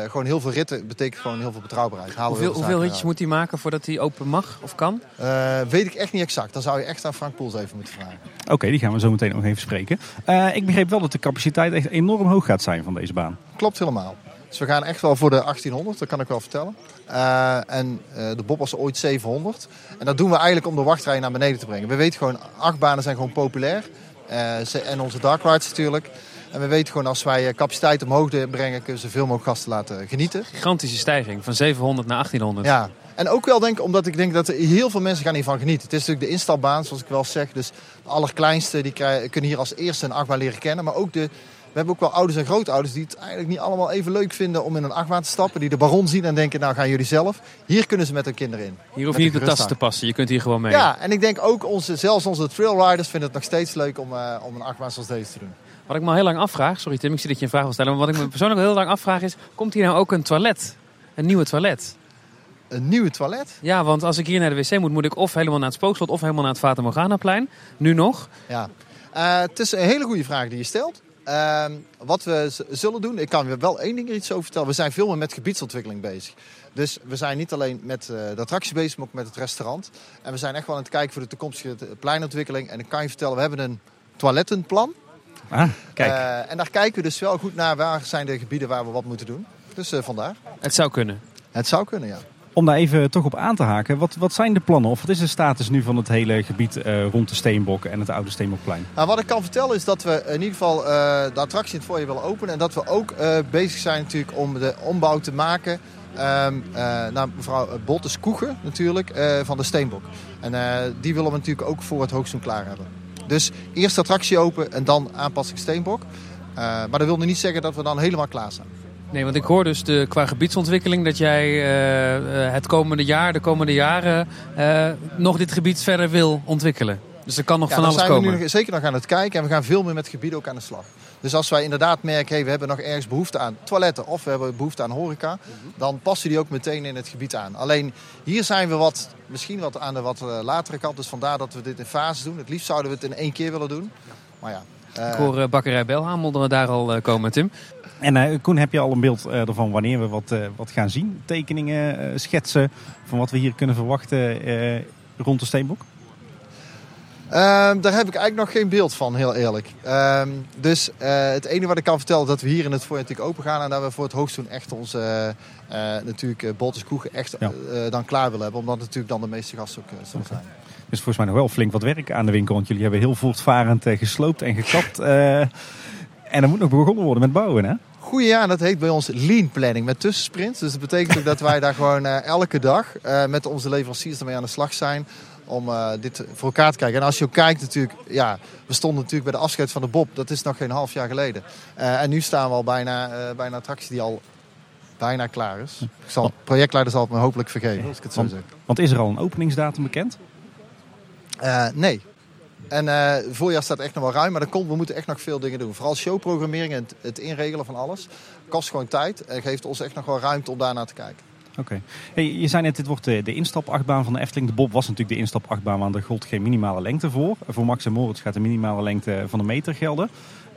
gewoon heel veel ritten betekent gewoon heel veel betrouwbaarheid. Halen hoeveel hoeveel ritjes moet hij maken voordat hij open mag of kan? weet ik echt niet exact. Dan zou je echt aan Frank Poels even moeten vragen. Oké, okay, die gaan we zo meteen nog even spreken. ik begreep wel dat de capaciteit echt enorm hoog gaat zijn van deze baan. Klopt helemaal. Dus we gaan echt wel voor de 1800, dat kan ik wel vertellen. Uh, en uh, de Bob was ooit 700. En dat doen we eigenlijk om de wachtrij naar beneden te brengen. We weten gewoon, achtbanen zijn gewoon populair. Uh, en onze dark rides natuurlijk. En we weten gewoon, als wij capaciteit omhoog brengen, kunnen ze veel mogelijk gasten laten genieten. Gigantische stijging, van 700 naar 1800. Ja, en ook wel denk omdat ik denk dat heel veel mensen gaan hiervan genieten. Het is natuurlijk de instapbaan, zoals ik wel zeg. Dus de allerkleinste die krijgen, kunnen hier als eerste een achtbaan leren kennen. Maar ook de hebben ook wel ouders en grootouders die het eigenlijk niet allemaal even leuk vinden om in een achtbaan te stappen. Die de baron zien en denken, nou gaan jullie zelf. Hier kunnen ze met hun kinderen in. Hier hoef je niet de tassen te passen, je kunt hier gewoon mee. Ja, en ik denk ook onze, zelfs onze trailriders vinden het nog steeds leuk om, uh, om een achtbaan zoals deze te doen. Wat ik me al heel lang afvraag, sorry Tim, ik zie dat je een vraag wil stellen. Maar wat ik me persoonlijk heel lang afvraag is, komt hier nou ook een toilet? Een nieuwe toilet? Een nieuwe toilet? Ja, want als ik hier naar de wc moet, moet ik of helemaal naar het Spookslot of helemaal naar het Fata Morgana-plein. Nu nog. Ja, uh, het is een hele goede vraag die je stelt. Uh, wat we zullen doen, ik kan je wel één ding er iets over vertellen. We zijn veel meer met gebiedsontwikkeling bezig. Dus we zijn niet alleen met uh, de attractie bezig, maar ook met het restaurant. En we zijn echt wel aan het kijken voor de toekomstige pleinontwikkeling. En ik kan je vertellen, we hebben een toilettenplan. Ah, kijk. Uh, en daar kijken we dus wel goed naar waar zijn de gebieden waar we wat moeten doen. Dus uh, vandaar. Het zou kunnen. Het zou kunnen, ja. Om daar even toch op aan te haken, wat, wat zijn de plannen of wat is de status nu van het hele gebied uh, rond de Steenbok en het oude Steenbokplein? Nou, wat ik kan vertellen is dat we in ieder geval uh, de attractie in het voorjaar willen openen. En dat we ook uh, bezig zijn natuurlijk om de ombouw te maken um, naar mevrouw Bottes Koegen natuurlijk van de Steenbok. En die willen we natuurlijk ook voor het hoogseizoen klaar hebben. Dus eerst attractie open en dan aanpassing Steenbok. maar dat wil niet zeggen dat we dan helemaal klaar zijn. Nee, want ik hoor dus de, qua gebiedsontwikkeling dat jij uh, het komende jaar, de komende jaren, uh, nog dit gebied verder wil ontwikkelen. Dus er kan nog ja, van alles zijn komen. We nu zeker nog aan het kijken en we gaan veel meer met gebieden ook aan de slag. Dus als wij inderdaad merken, hey, we hebben nog ergens behoefte aan toiletten of we hebben behoefte aan horeca, dan passen die ook meteen in het gebied aan. Alleen hier zijn we wat, misschien wat aan de wat latere kant, dus vandaar dat we dit in fases doen. Het liefst zouden we het in één keer willen doen. Maar ja, ik hoor uh, bakkerij Belhamel daar al uh, komen, Tim. En uh, Koen, heb je al een beeld uh, ervan wanneer we wat, uh, wat gaan zien? Tekeningen, schetsen van wat we hier kunnen verwachten rond de Steenbok? Um, daar heb ik eigenlijk nog geen beeld van, heel eerlijk. Um, dus het enige wat ik kan vertellen is dat we hier in het voorjaar natuurlijk open gaan. En dat we voor het hoogstoen echt onze natuurlijk Koegen echt ja. dan klaar willen hebben. Omdat natuurlijk dan de meeste gasten ook zullen zijn. Dus volgens mij nog wel flink wat werk aan de winkel. Want jullie hebben heel voortvarend gesloopt en gekapt. En er moet nog begonnen worden met bouwen, hè? Goeie ja, dat heet bij ons lean planning met tussensprints. Dus dat betekent ook dat wij daar gewoon uh, elke dag uh, met onze leveranciers ermee aan de slag zijn. Om uh, dit voor elkaar te krijgen. En als je ook kijkt natuurlijk, ja, we stonden natuurlijk bij de afscheid van de Bob. Dat is nog geen half jaar geleden. en nu staan we al bijna bij een attractie die al bijna klaar is. Ik zal, projectleider zal het me hopelijk vergeven, als ik het zo want, zeg. Want is er al een openingsdatum bekend? Nee. En uh, voorjaar staat echt nog wel ruim, maar dan komt, we moeten echt nog veel dingen doen. Vooral showprogrammering en het, het inregelen van alles. Kost gewoon tijd en geeft ons echt nog wel ruimte om daarnaar te kijken. Oké. Okay. Hey, je zei net, dit wordt de, de instapachtbaan van de Efteling. De Bob was natuurlijk de instapachtbaan, maar er gold geen minimale lengte voor. Voor Max en Moritz gaat de minimale lengte van de meter gelden.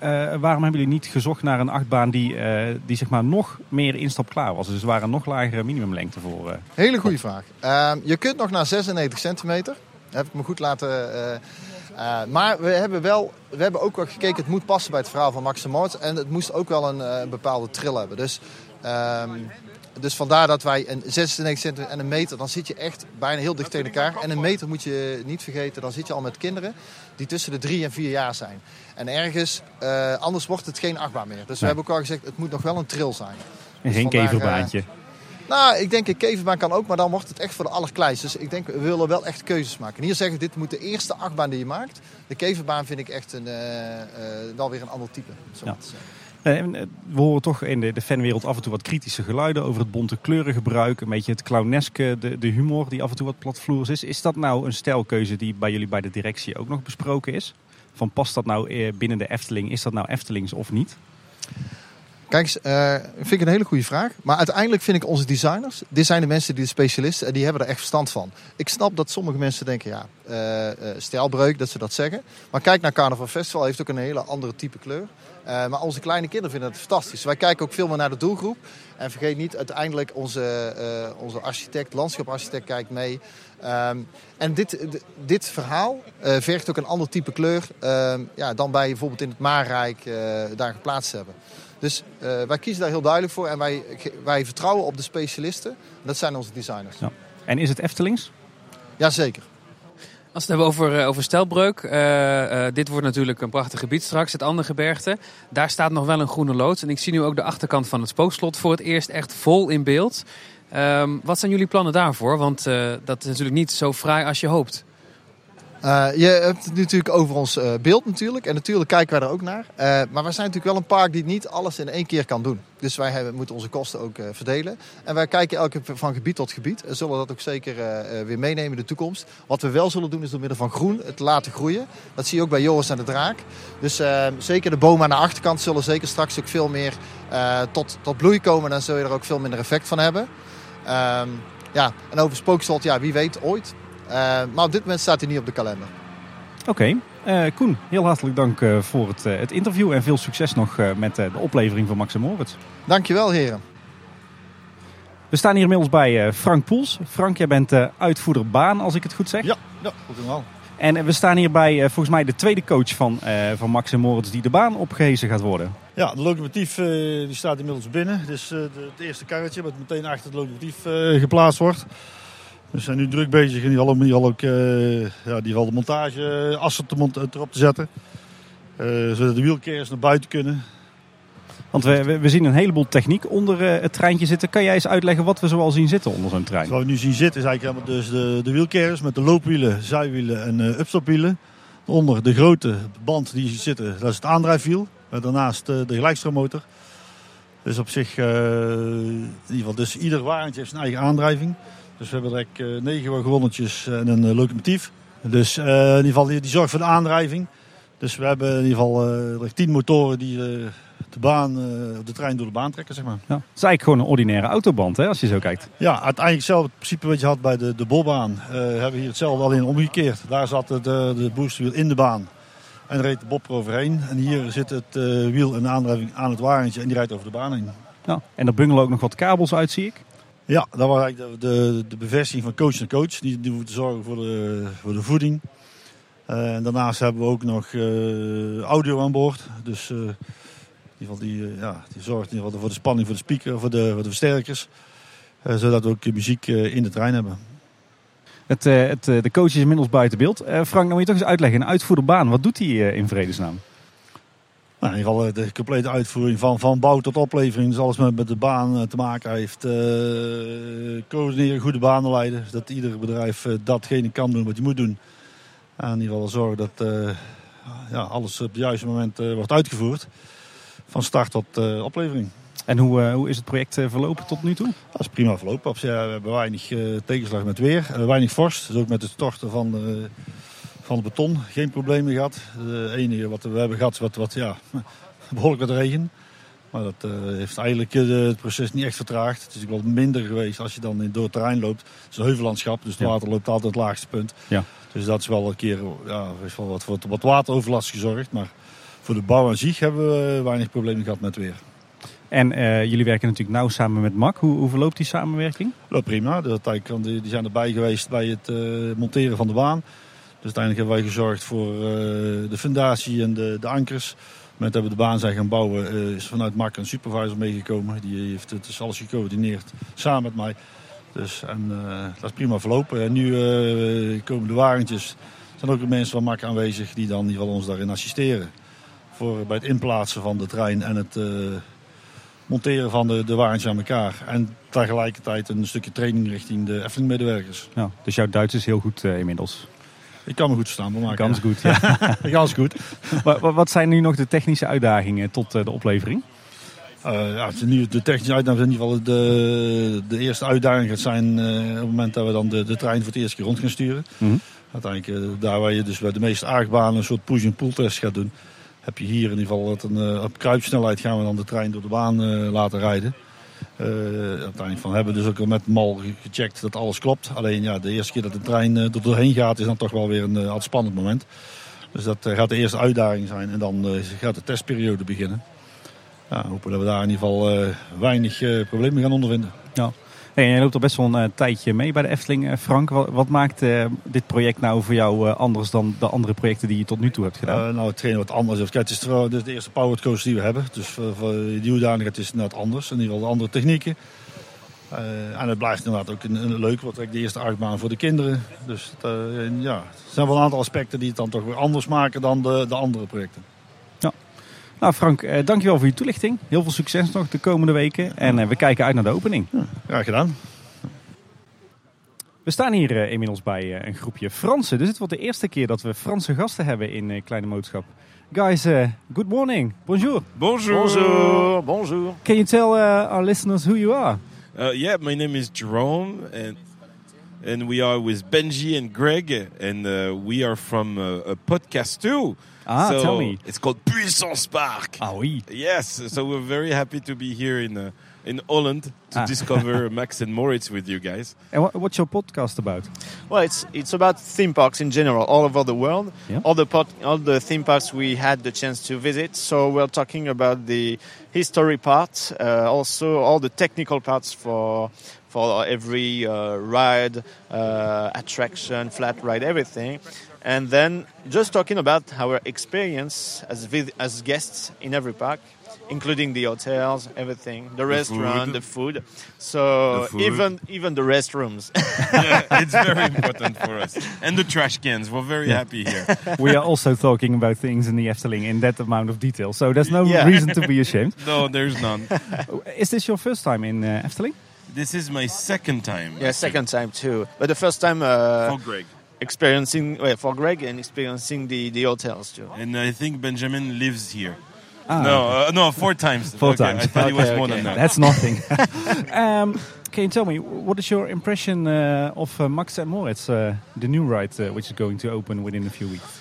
Uh, waarom hebben jullie niet gezocht naar een achtbaan die, uh, die zeg maar nog meer instap klaar was? Dus waar een nog lagere minimumlengte voor? Uh, Hele goede vraag. Ehm, je kunt nog naar 96 centimeter. Heb ik me goed laten... Uh, maar we hebben, wel, we hebben ook wel gekeken, het moet passen bij het verhaal van Max en Moritz. En het moest ook wel een, uh, bepaalde trill hebben. Dus, um, dus vandaar dat wij een 96 centimeter en een meter, dan zit je echt bijna heel dicht tegen elkaar. En een meter moet je niet vergeten, dan zit je al met kinderen die tussen de drie en vier jaar zijn. En ergens, uh, anders wordt het geen achtbaan meer. Dus nee. we hebben ook al gezegd, het moet nog wel een trill zijn. En geen dus keverbaantje. Nou, ik denk een keverbaan kan ook, maar dan wordt het echt voor de allerkleinste. Dus ik denk, we willen wel echt keuzes maken. En hier zeggen dit moet de eerste achtbaan die je maakt. De keverbaan vind ik echt een, uh, uh, wel weer een ander type. Zo ja. We horen toch in de, de fanwereld af en toe wat kritische geluiden over het bonte kleurengebruik. Een beetje het clowneske, de, de humor die af en toe wat platvloers is. Is dat nou een stijlkeuze die bij jullie bij de directie ook nog besproken is? Van past dat nou binnen de Efteling? Is dat nou Eftelings of niet? Kijk eens, uh, vind ik een hele goede vraag. Maar uiteindelijk vind ik onze designers, dit zijn de mensen die de specialisten en die hebben er echt verstand van. Ik snap dat sommige mensen denken, ja, uh, stijlbreuk, dat ze dat zeggen. Maar kijk naar Carnaval Festival, heeft ook een hele andere type kleur. maar onze kleine kinderen vinden het fantastisch. Wij kijken ook veel meer naar de doelgroep. En vergeet niet, uiteindelijk onze, onze architect, landschapsarchitect kijkt mee. Um, en dit, dit verhaal vergt ook een ander type kleur ja, dan wij bijvoorbeeld in het Maarrijk daar geplaatst hebben. Dus uh, wij kiezen daar heel duidelijk voor en wij, wij vertrouwen op de specialisten. Dat zijn onze designers. Ja. En is het Eftelings? Jazeker. Als we het hebben over, over stelbreuk. Uh, uh, dit wordt natuurlijk een prachtig gebied straks, het andere gebergte. Daar staat nog wel een groene loods. En ik zie nu ook de achterkant van het spookslot voor het eerst echt vol in beeld. Um, wat zijn jullie plannen daarvoor? Want dat is natuurlijk niet zo fraai als je hoopt. Uh, je hebt het natuurlijk over ons uh, beeld natuurlijk. En natuurlijk kijken wij er ook naar. Uh, maar wij zijn natuurlijk wel een park die niet alles in één keer kan doen. Dus wij hebben, moeten onze kosten ook verdelen. En wij kijken elke van gebied tot gebied. En zullen dat ook zeker weer meenemen in de toekomst. Wat we wel zullen doen is door middel van groen het laten groeien. Dat zie je ook bij Joris en de Draak. Dus zeker de bomen aan de achterkant zullen zeker straks ook veel meer tot, tot bloei komen. En dan zul je er ook veel minder effect van hebben. Ehm, ja, en over spookslot, ja, wie weet ooit. Uh, maar op dit moment staat hij niet op de kalender. Oké. Okay. Uh, eh, Koen, heel hartelijk dank uh, voor het, het, interview en veel succes nog met de oplevering van Max en Moritz. Dankjewel heren. We staan hier inmiddels bij Frank Poels. Frank, jij bent uitvoerder baan als ik het goed zeg. Ja, ja goed wel. En we staan hier bij volgens mij de tweede coach van, van Max en Moritz die de baan opgehezen gaat worden. Ja, de locomotief die staat inmiddels binnen. Dus het eerste karretje wat meteen achter het locomotief geplaatst wordt. We zijn nu druk bezig in die al ook uh, ja, die de montage assen te erop te zetten. Uh, zodat de wielkers naar buiten kunnen. Want we, we zien een heleboel techniek onder uh, het treintje zitten. Kan jij eens uitleggen wat we zoal zien zitten onder zo'n trein? Wat we nu zien zitten is eigenlijk dus de, de wielkers met de loopwielen, zijwielen en upstopwielen. Onder de grote band die zitten, dat is het aandrijfwiel. Met daarnaast de gelijkstroommotor. Dus op zich, in ieder geval, dus ieder wagentje heeft zijn eigen aandrijving. Dus we hebben direct uh, negen wagonnetjes en een uh, locomotief. Dus uh, in ieder geval die, die zorgt voor de aandrijving. Dus we hebben in ieder geval uh, tien motoren die de baan, de trein door de baan trekken, zeg maar. Ja. Het is eigenlijk gewoon een ordinaire autoband, hè, als je zo kijkt. Ja, uiteindelijk hetzelfde principe wat je had bij de, de bolbaan. hebben we hier hetzelfde alleen omgekeerd. Daar zat de, de boosterwiel in de baan. En reed de bob eroverheen. En hier zit het wiel en de aandrijving aan het wagentje en die rijdt over de baan heen. Ja. En er bungelen ook nog wat kabels uit, zie ik. Ja, dat was eigenlijk de, de, bevestiging van coach en coach. Die, die moeten zorgen voor de, voor de voeding. Uh, en daarnaast hebben we ook nog uh, audio aan boord. Dus uh, geval die, ja, die zorgt in ieder geval voor de spanning voor de speaker, voor de, voor de versterkers. zodat we ook muziek in de trein hebben. Het, het, de coach is inmiddels buiten beeld. Frank, dan moet je toch eens uitleggen. Een uitvoerbaan, wat doet hij in vredesnaam? Nou, in ieder geval eh, de complete uitvoering van, van bouw tot oplevering. Dus alles met, met de baan eh, te maken heeft. Uh, coördineren, goede banen leiden. Dat ieder bedrijf uh, datgene kan doen wat hij moet doen. En in ieder geval zorgen dat uh, ja, alles op het juiste moment wordt uitgevoerd. Van start tot oplevering. En hoe, hoe is het project verlopen tot nu toe? Dat is prima verlopen. we hebben weinig tegenslag met weer. weinig vorst. Dus ook met het storten van van het beton. Geen problemen gehad. Het enige wat we hebben gehad is wat, wat ja, behoorlijk wat regen. Maar dat uh, heeft eigenlijk uh, het proces niet echt vertraagd. Het is wel minder geweest als je dan door het terrein loopt. Het is een heuvellandschap, dus het water loopt altijd het laagste punt. Ja. Dus dat is wel een keer ja, is wel wat voor wat wateroverlast gezorgd. Maar voor de bouw aan zich hebben we weinig problemen gehad met weer. En uh, jullie werken natuurlijk nauw samen met MAC. Hoe, hoe verloopt die samenwerking? Loopt prima. De, die zijn erbij geweest bij het monteren van de baan. Dus uiteindelijk hebben wij gezorgd voor uh, de fundatie en de, de ankers. Met dat we de baan zijn gaan bouwen, uh, is vanuit MAC een supervisor meegekomen. Die heeft het alles gecoördineerd samen met mij. Dus, en uh, dat is prima verlopen. En nu komen de wagentjes. Er zijn ook de mensen van MAC aanwezig die dan geval ons daarin assisteren. Voor, bij het inplaatsen van de trein en het monteren van de, de wagentjes aan elkaar. En tegelijkertijd een stukje training richting de Efteling-medewerkers. Ja, dus jouw Duits is heel goed inmiddels? Ik kan me goed verstaan. Maar Kans goed, ja. Kans goed. wat, wat zijn nu nog de technische uitdagingen tot eh, de oplevering? Uh, ja, de technische uitdaging in ieder geval de, de eerste uitdaging gaat zijn uh, op het moment dat we dan de, de trein voor het eerste keer rond gaan sturen. Mm -hmm. Uiteindelijk uh, daar waar je dus bij de meeste aardbanen een soort push- en pull test gaat doen, heb je hier in ieder geval dat een, op kruipsnelheid gaan we dan de trein door de baan laten rijden. Uiteindelijk van hebben dus ook met mal gecheckt dat alles klopt. Alleen ja, de eerste keer dat de trein uh, er doorheen gaat is dan toch wel weer een uh, spannend moment. Dus dat gaat de eerste uitdaging zijn en dan gaat de testperiode beginnen. Ja, hopen dat we daar in ieder geval weinig problemen gaan ondervinden. Ja. Hey, je loopt al best wel een tijdje mee bij de Efteling, Frank. Wat, maakt dit project nou voor jou anders dan de andere projecten die je tot nu toe hebt gedaan? nou, hetgeen wat anders. Kijk, het is de, eerste powered coaster die we hebben. Dus voor, voor die hoedanigheid is het net anders. In ieder geval de andere technieken. En het blijft inderdaad ook een, leuk, wat de eerste achtbaan voor de kinderen. Dus ja, er zijn wel een aantal aspecten die het dan toch weer anders maken dan de, de andere projecten. Nou Frank, uh, dankjewel voor je toelichting. Heel veel succes nog de komende weken. En we kijken uit naar de opening. Ja, graag gedaan. We staan hier uh, inmiddels bij uh, een groepje Fransen. Dus het wordt de eerste keer dat we Franse gasten hebben in uh, Kleine Moodschap. Guys, good morning. Bonjour. Bonjour. Bonjour. Bonjour. Can you tell our listeners who you are? yeah, my name is Jerome, and and we are with Benji and Greg, and we are from a podcast too. Ah, so tell me. It's called Puissance Park. Ah oui. Yes, so we're very happy to be here in uh, in Holland to Ah. discover Max and Moritz with you guys. And what, what's your podcast about? Well, it's it's about theme parks in general, all over the world. Yeah. All the pot, all the theme parks we had the chance to visit. So we're talking about the history part, uh, also all the technical parts for for every uh, ride, uh, attraction, flat ride, everything. And then just talking about our experience as vis- as guests in every park, including the hotels, everything, the, restaurant, food. the food. So The food. even even the restrooms. yeah, it's very important for us. And the trash cans, we're very happy here. we are also talking about things in the Efteling in that amount of detail. So there's no Yeah. reason to be ashamed. No, there's none. Is this your first time in uh, Efteling? This is my second time. Yeah, second time too. But the first time uh, For Greg. experiencing well, for Greg and experiencing the, the hotels too. And I think Benjamin lives here. Ah, no, uh, no, four times. Four Okay, times. I thought it was Okay, more than that. That's nothing. um, can you tell me what is your impression uh, of uh, Max and Moritz, uh, the new ride uh, which is going to open within a few weeks?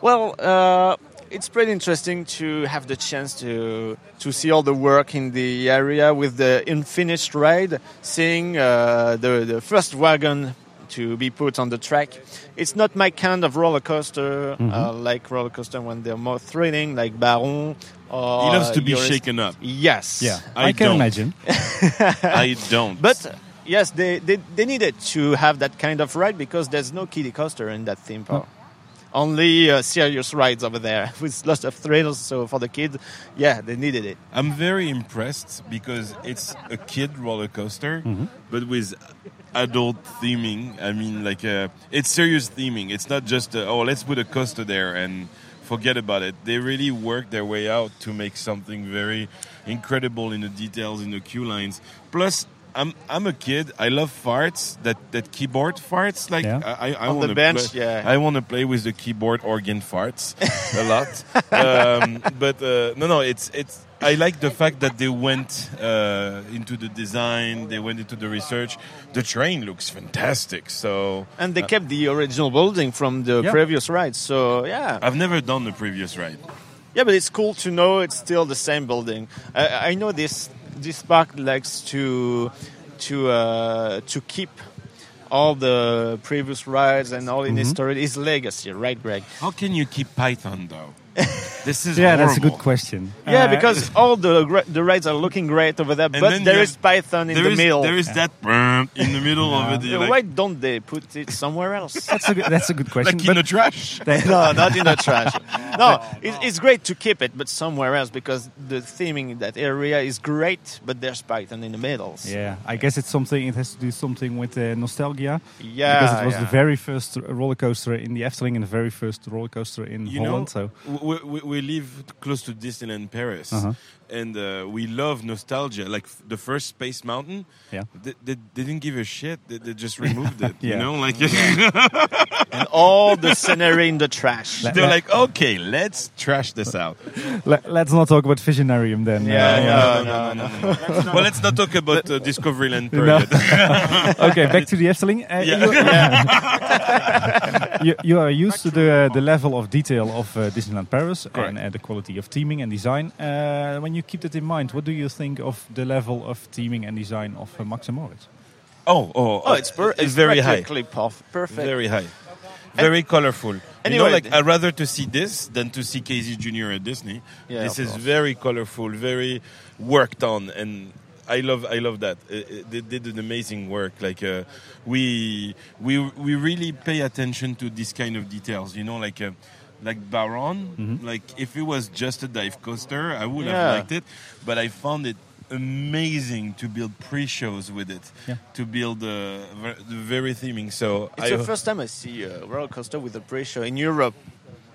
Well, uh, it's pretty interesting to have the chance to to see all the work in the area with the unfinished ride, seeing uh, the the first wagon to be put on the track. It's not my kind of roller coaster, uh, like roller coaster when they're more thrilling, like Baron. Or He loves to be Eurus- shaken up. Yes. Yeah, I I, can don't. imagine. I don't. But yes, they, they, they needed to have that kind of ride because there's no kiddie coaster in that theme park. Only uh, serious rides over there with lots of thrills. So for the kids, yeah, they needed it. I'm very impressed because it's a kid roller coaster, but with adult theming. I mean, like uh, it's serious theming. It's not just uh, oh, let's put a coaster there and forget about it. They really work their way out to make something very incredible in the details, in the queue lines. Plus. I'm, I'm a kid. I love farts. That, that keyboard farts. Like Yeah. I, I On the wanna bench, play, yeah. I want to play with the keyboard organ farts a lot. um, but uh, no, no, it's it's. I like the fact that they went uh, into the design. They went into the research. The train looks fantastic. So And they kept the original building from the Yeah. previous ride. So yeah, I've never done the previous ride. yeah, but it's cool to know it's still the same building. I, I know this this park likes to to uh, to keep all the previous rides and all in history. is legacy, right, Greg? How can you keep Python though? this is Yeah, that's a good question. Yeah, Uh, because all the the rides are looking great over there, but there is Python in the is- middle. There is that brrm in the middle of it. Yeah, Why like, don't they put it somewhere else? that's a good, that's a good question. like in the trash. they- no, not in the trash. No, it's, it's great to keep it, but somewhere else because the theming in that area is great, but there's Python in the middle. yeah, I guess it's something. It has to do something with uh, nostalgia. Yeah, because it was yeah. the very first roller coaster in the Efteling and the very first roller coaster in you Holland. know, so we, we, we live close to Disneyland Paris, Uh-huh. And uh, we love nostalgia. Like f- the first Space Mountain, Yeah. they, they, they didn't give a shit. They, they just removed it. Yeah. You know, like and all the scenery in the trash. Let- they're like, okay, let's trash this out. let, us not talk about Visionarium then. Yeah, yeah. no, no, no, no. well, let's not talk about uh, Discoveryland No. period. okay, back to the Efteling. Uh, Yeah. You, you, you are used to the the level of detail of uh, Disneyland Paris Correct. and uh, the quality of theming and design. Uh, when you keep that in mind, what do you think of the level of theming and design of uh, Max and Moritz? oh, oh, Oh, it's, per- it's very high. practically perf- perfect. Very high. Very colorful. you Anyway, know, like I'd rather to see this than to see Casey Jr. at Disney. Yeah, this is course. very colorful, very worked on, and I love I love that. Uh, uh, they did an amazing work. Like uh, we we we really pay attention to this kind of details. You know, like. Uh, like Baron, like if it was just a dive coaster, I would Yeah. have liked it, but I found it amazing to build pre-shows with it, Yeah. to build uh, ver- the very theming. So It's I, the first time I see a roller coaster with a pre-show in Europe,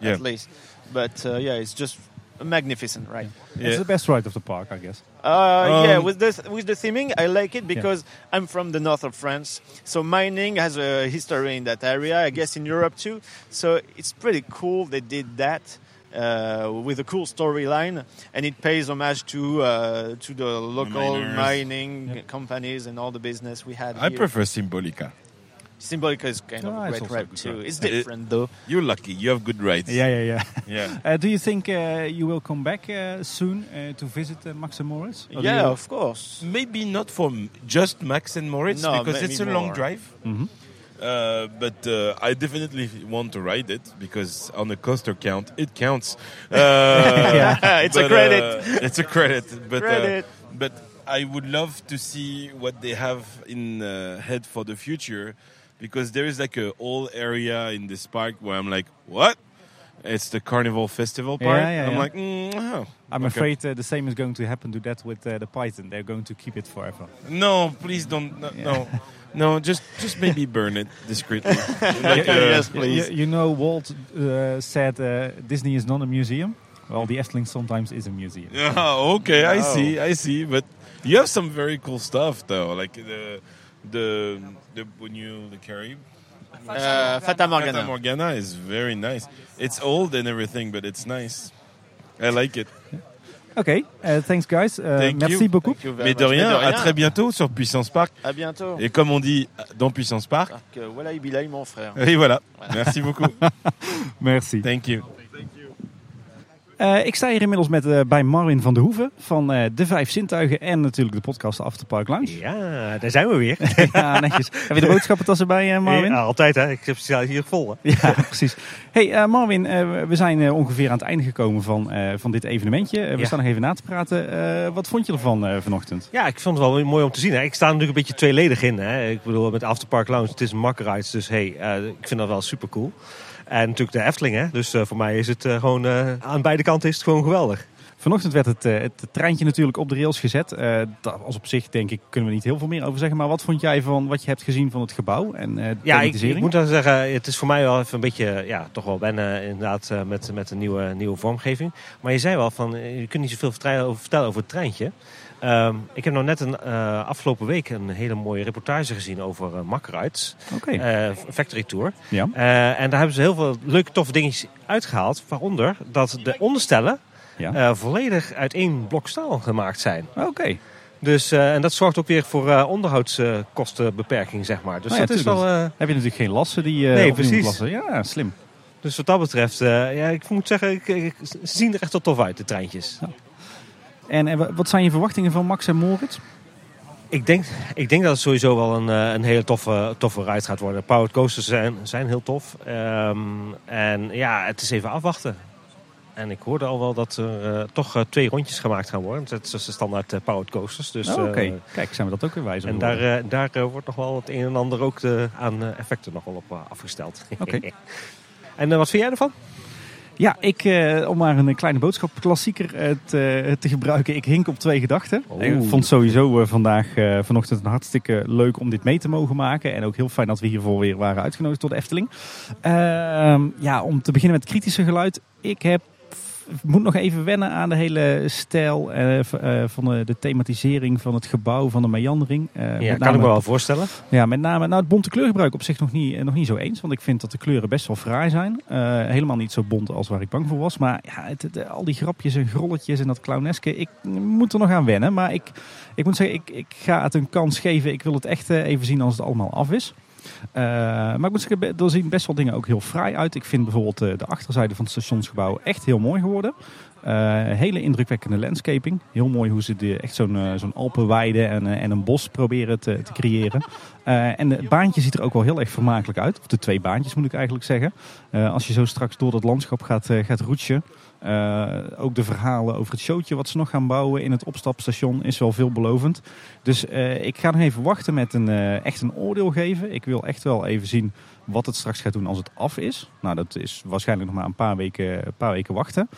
Yeah. at least. But uh, yeah, it's just magnificent, right? It's the best ride of the park, I guess. Uh, yeah, Um, with the with the theming, I like it because I'm from the north of France, so mining has a history in that area. I guess in Europe too. So it's pretty cool they did that uh, with a cool storyline, and it pays homage to uh, to the local miners. mining companies and all the business we had. I here. prefer Symbolica. Symbolica is kind of Ah, a great also a ride too. ride. It's It- different though. You're lucky. You have good rides. Yeah, yeah, yeah. Yeah. Uh, do you think uh, you will come back uh, soon uh, to visit uh, Max and Moritz? Or Yeah, of course. Maybe not for m- just Max and Moritz No, because it's a long more. drive. Mhm. Uh, but uh, I definitely want to ride it because on the coaster count, it counts. Uh, Yeah, it's a credit. uh, it's a credit. But Credit. Uh, but I would love to see what they have in uh, head for the future because there is like a whole area in this park where I'm like, what? It's the Carnival Festival Yeah, yeah, I'm yeah. like, mm, oh, I'm okay. afraid uh, the same is going to happen to that with uh, the Python. They're going to keep it forever. No, please don't. No, Yeah. no, no, just just maybe burn it discreetly. like, uh, yes, You, please. you know, Walt uh, said uh, Disney is not a museum. Well, the Efteling sometimes is a museum. Yeah, okay, I see, I see. But you have some very cool stuff, though, like the the the when you the Carib. Uh, Fata Morgana. Fata Morgana is very nice. It's old and everything, but it's nice. I like it. Okay, uh, thanks guys. Uh, Thank merci you. beaucoup. Thank you very Mais de rien, de à très bientôt sur Puissance Park. À bientôt. Et comme on dit dans Puissance Park, euh, voilà Ibilay, mon frère. et voilà. Merci beaucoup. Merci. Thank you. Eh, ik sta hier inmiddels met, eh, bij Marvin van der Hoeven van eh, De Vijf Zintuigen en natuurlijk de podcast Afterpark Lounge. Ja, daar zijn we weer. ja, netjes. Heb je de boodschappentassen bij, Marvin? Ja, altijd hè. Ik heb ze hier vol. Hè. Ja, precies. Hey Marvin, eh, we zijn ongeveer aan het einde gekomen van, van dit evenementje. We Ja. staan nog even na te praten. Wat vond je ervan vanochtend? Ja, ik vond het wel mooi om te zien. Hè. Ik sta er natuurlijk een beetje tweeledig in. Hè. Ik bedoel, met Afterpark Lounge, het is een. Dus hey, ik vind dat wel super cool. En natuurlijk de Efteling, hè. Dus eh, voor mij is het eh, gewoon, eh, aan beide kanten is het gewoon geweldig. Vanochtend werd het, het treintje natuurlijk op de rails gezet. Dat als op zich denk ik kunnen we niet heel veel meer over zeggen. Maar wat vond jij van wat je hebt gezien van het gebouw en de Ja, ik, moet dan zeggen, het is voor mij wel even een beetje, ja, toch wel wennen inderdaad met, met een nieuwe, nieuwe vormgeving. Maar je zei wel van, je kunt niet zoveel vertellen over het treintje. Ehm, ik heb nou net een, eh, afgelopen week een hele mooie reportage gezien over uh, Factory Tour. Ja. En daar hebben ze heel veel leuke, toffe dingetjes uitgehaald. Waaronder dat de onderstellen Ja. volledig uit één blok staal gemaakt zijn. Oké. Dus, en dat zorgt ook weer voor onderhoudskostenbeperking, zeg maar. Dus Nou ja, dat is wel... Heb je natuurlijk geen lassen die Nee, precies. Ja, slim. Dus wat dat betreft, ja, ik moet zeggen, ik, ik- ze zien er echt wel tof uit, de treintjes. En eh, wat zijn je verwachtingen van Max en Moritz? Ik denk, ik denk dat het sowieso wel een, eh, een hele toffe, toffe ride gaat worden. Powered coasters zijn, zijn heel tof. Ehm, en ja, het is even afwachten. En ik hoorde al wel dat er eh, toch eh, twee rondjes gemaakt gaan worden. Dat is de standaard powered coasters. Dus, Oh, Oké, kijk, zijn we dat ook weer wijzer en daar, daar wordt nog wel het een en ander ook de, aan effecten nog wel op afgesteld. Oké. en wat vind jij ervan? Ja, ik, eh, om maar een kleine boodschap klassieker eh, te, te gebruiken. Ik hink op twee gedachten. Oeh. Ik vond sowieso eh, vandaag, eh, vanochtend een hartstikke leuk om dit mee te mogen maken. En ook heel fijn dat we hiervoor weer waren uitgenodigd door de Efteling. Ehm, ja, om te beginnen met het kritische geluid. Ik heb moet nog even wennen aan de hele stijl eh, eh, van de, de thematisering van het gebouw, van de meandering. Eh, met Ja, kan ik me wel voorstellen. ja, met name nou, het bonte kleurgebruik op zich nog niet, eh, nog niet zo eens. Want ik vind dat de kleuren best wel fraai zijn. Eh, helemaal niet zo bont als waar ik bang voor was. Maar ja, het, het- al die grapjes en grolletjes en dat clowneske. Ik moet er nog aan wennen. Maar ik, ik moet zeggen, ik, ik ga het een kans geven. Ik wil het echt eh, even zien als het allemaal af is. Eh, maar ik moet zeggen, er zien best wel dingen ook heel fraai uit. Ik vind bijvoorbeeld eh, de achterzijde van het stationsgebouw echt heel mooi geworden. Eh, hele indrukwekkende landscaping. Heel mooi hoe ze echt zo'n eh, zo'n Alpenweide en, en een bos proberen te, te creëren. En het baantje ziet er ook wel heel erg vermakelijk uit. Of de twee baantjes moet ik eigenlijk zeggen. Als je zo straks door dat landschap gaat, gaat roetsen. Eh, ook de verhalen over het showtje wat ze nog gaan bouwen in het opstapstation is wel veelbelovend. Dus eh, ik ga nog even wachten met een, eh, echt een oordeel geven. Ik wil echt wel even zien wat het straks gaat doen als het af is. Nou, dat is waarschijnlijk nog maar een paar weken, een paar weken wachten.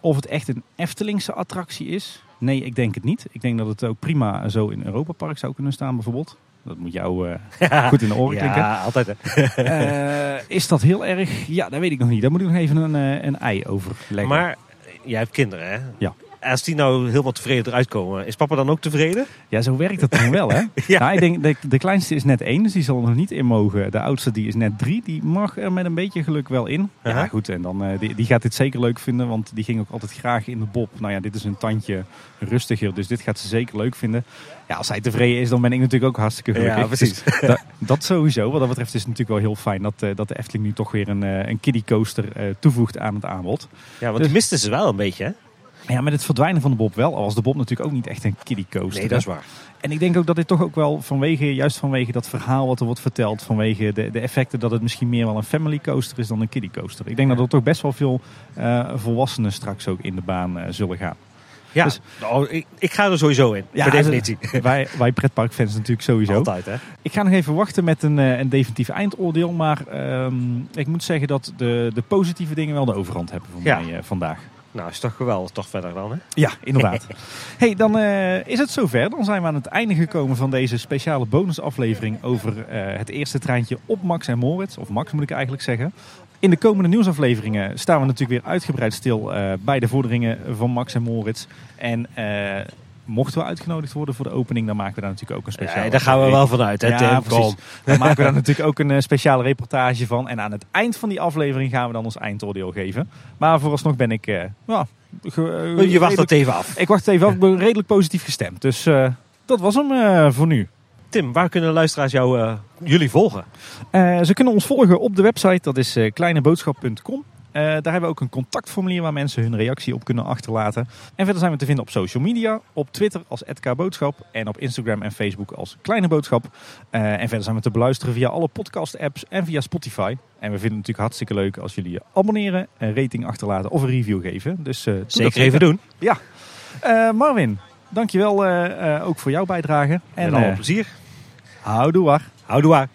Of het echt een Eftelingse attractie is? Nee, ik denk het niet. Ik denk dat het ook prima zo in Europa Park zou kunnen staan bijvoorbeeld. Dat moet jou eh, goed in de oren klinken. Ja, altijd hè. Eh, is dat heel erg? Ja, dat weet ik nog niet. Daar moet ik nog even een, eh, een ei over leggen. Maar jij hebt kinderen, hè? Ja. Als die nou helemaal tevreden eruit komen, is papa dan ook tevreden? Ja, zo werkt dat dan wel, hè? Ja. Nou, ik denk, de, de kleinste is net één, dus die zal er nog niet in mogen. De oudste die is net drie, die mag er met een beetje geluk wel in. Ja, goed, en dan, eh, die, die gaat dit zeker leuk vinden, want die ging ook altijd graag in de bob. Nou ja, dit is een tandje rustiger, dus dit gaat ze zeker leuk vinden. Ja, als hij tevreden is, dan ben ik natuurlijk ook hartstikke gelukkig. Ja, precies. Dus dat, dat sowieso. Wat dat betreft is het natuurlijk wel heel fijn dat, eh, dat de Efteling nu toch weer een, eh, een kiddie coaster toevoegt aan het aanbod. Ja, want Dus- die misten ze wel een beetje, hè? Ja, met het verdwijnen van de bob wel. Al was de bob natuurlijk ook niet echt een kiddie coaster. Nee, dat is waar. En ik denk ook dat dit toch ook wel vanwege, juist vanwege dat verhaal wat er wordt verteld, vanwege de, de effecten dat het misschien meer wel een family coaster is dan een kiddie coaster. Ik denk dat er toch best wel veel eh, volwassenen straks ook in de baan eh, zullen gaan. Ja, Dus- nou, ik, ik ga er sowieso in. Ja, per definitie. Wij, wij pretparkfans natuurlijk sowieso. Altijd, hè? Ik ga nog even wachten met een, eh, een definitief eindoordeel, maar ehm, ik moet zeggen dat de, de positieve dingen wel de overhand hebben voor Ja. mij vandaag. Nou, is toch geweldig. Toch verder dan, hè? Ja, inderdaad. hey, dan eh, is het zover. Dan zijn we aan het einde gekomen van deze speciale bonusaflevering over eh, het eerste treintje op Max en Moritz. Of Max moet ik eigenlijk zeggen. In de komende nieuwsafleveringen staan we natuurlijk weer uitgebreid stil eh, bij de vorderingen van Max en Moritz. En mochten we uitgenodigd worden voor de opening, dan maken we daar natuurlijk ook een speciale Ja, daar gaan we wel vanuit, hè, Ja, Tim? precies. Dan maken we daar natuurlijk ook een eh, speciale reportage van. En aan het eind van die aflevering gaan we dan ons eindoordeel geven. Maar vooralsnog ben ik... eh, Je wacht redelijk- het even af. ik wacht even af. Ik ben redelijk positief gestemd. Dus dat was hem voor nu. Tim, waar kunnen de luisteraars jou, jullie volgen? Ze kunnen ons volgen op de website. Dat is kleineboodschap.com. Eh, daar hebben we ook een contactformulier waar mensen hun reactie op kunnen achterlaten. En verder zijn we te vinden op social media. Op Twitter als @kboodschap en op Instagram en Facebook als Kleine Boodschap. Eh, en verder zijn we te beluisteren via alle podcast apps en via Spotify. En we vinden het natuurlijk hartstikke leuk als jullie je abonneren, een rating achterlaten of een review geven. Dus eh, Zeker even doen. Eh, Marvin, dankjewel ook voor jouw bijdrage. En En plezier. houdoe. Houdoe.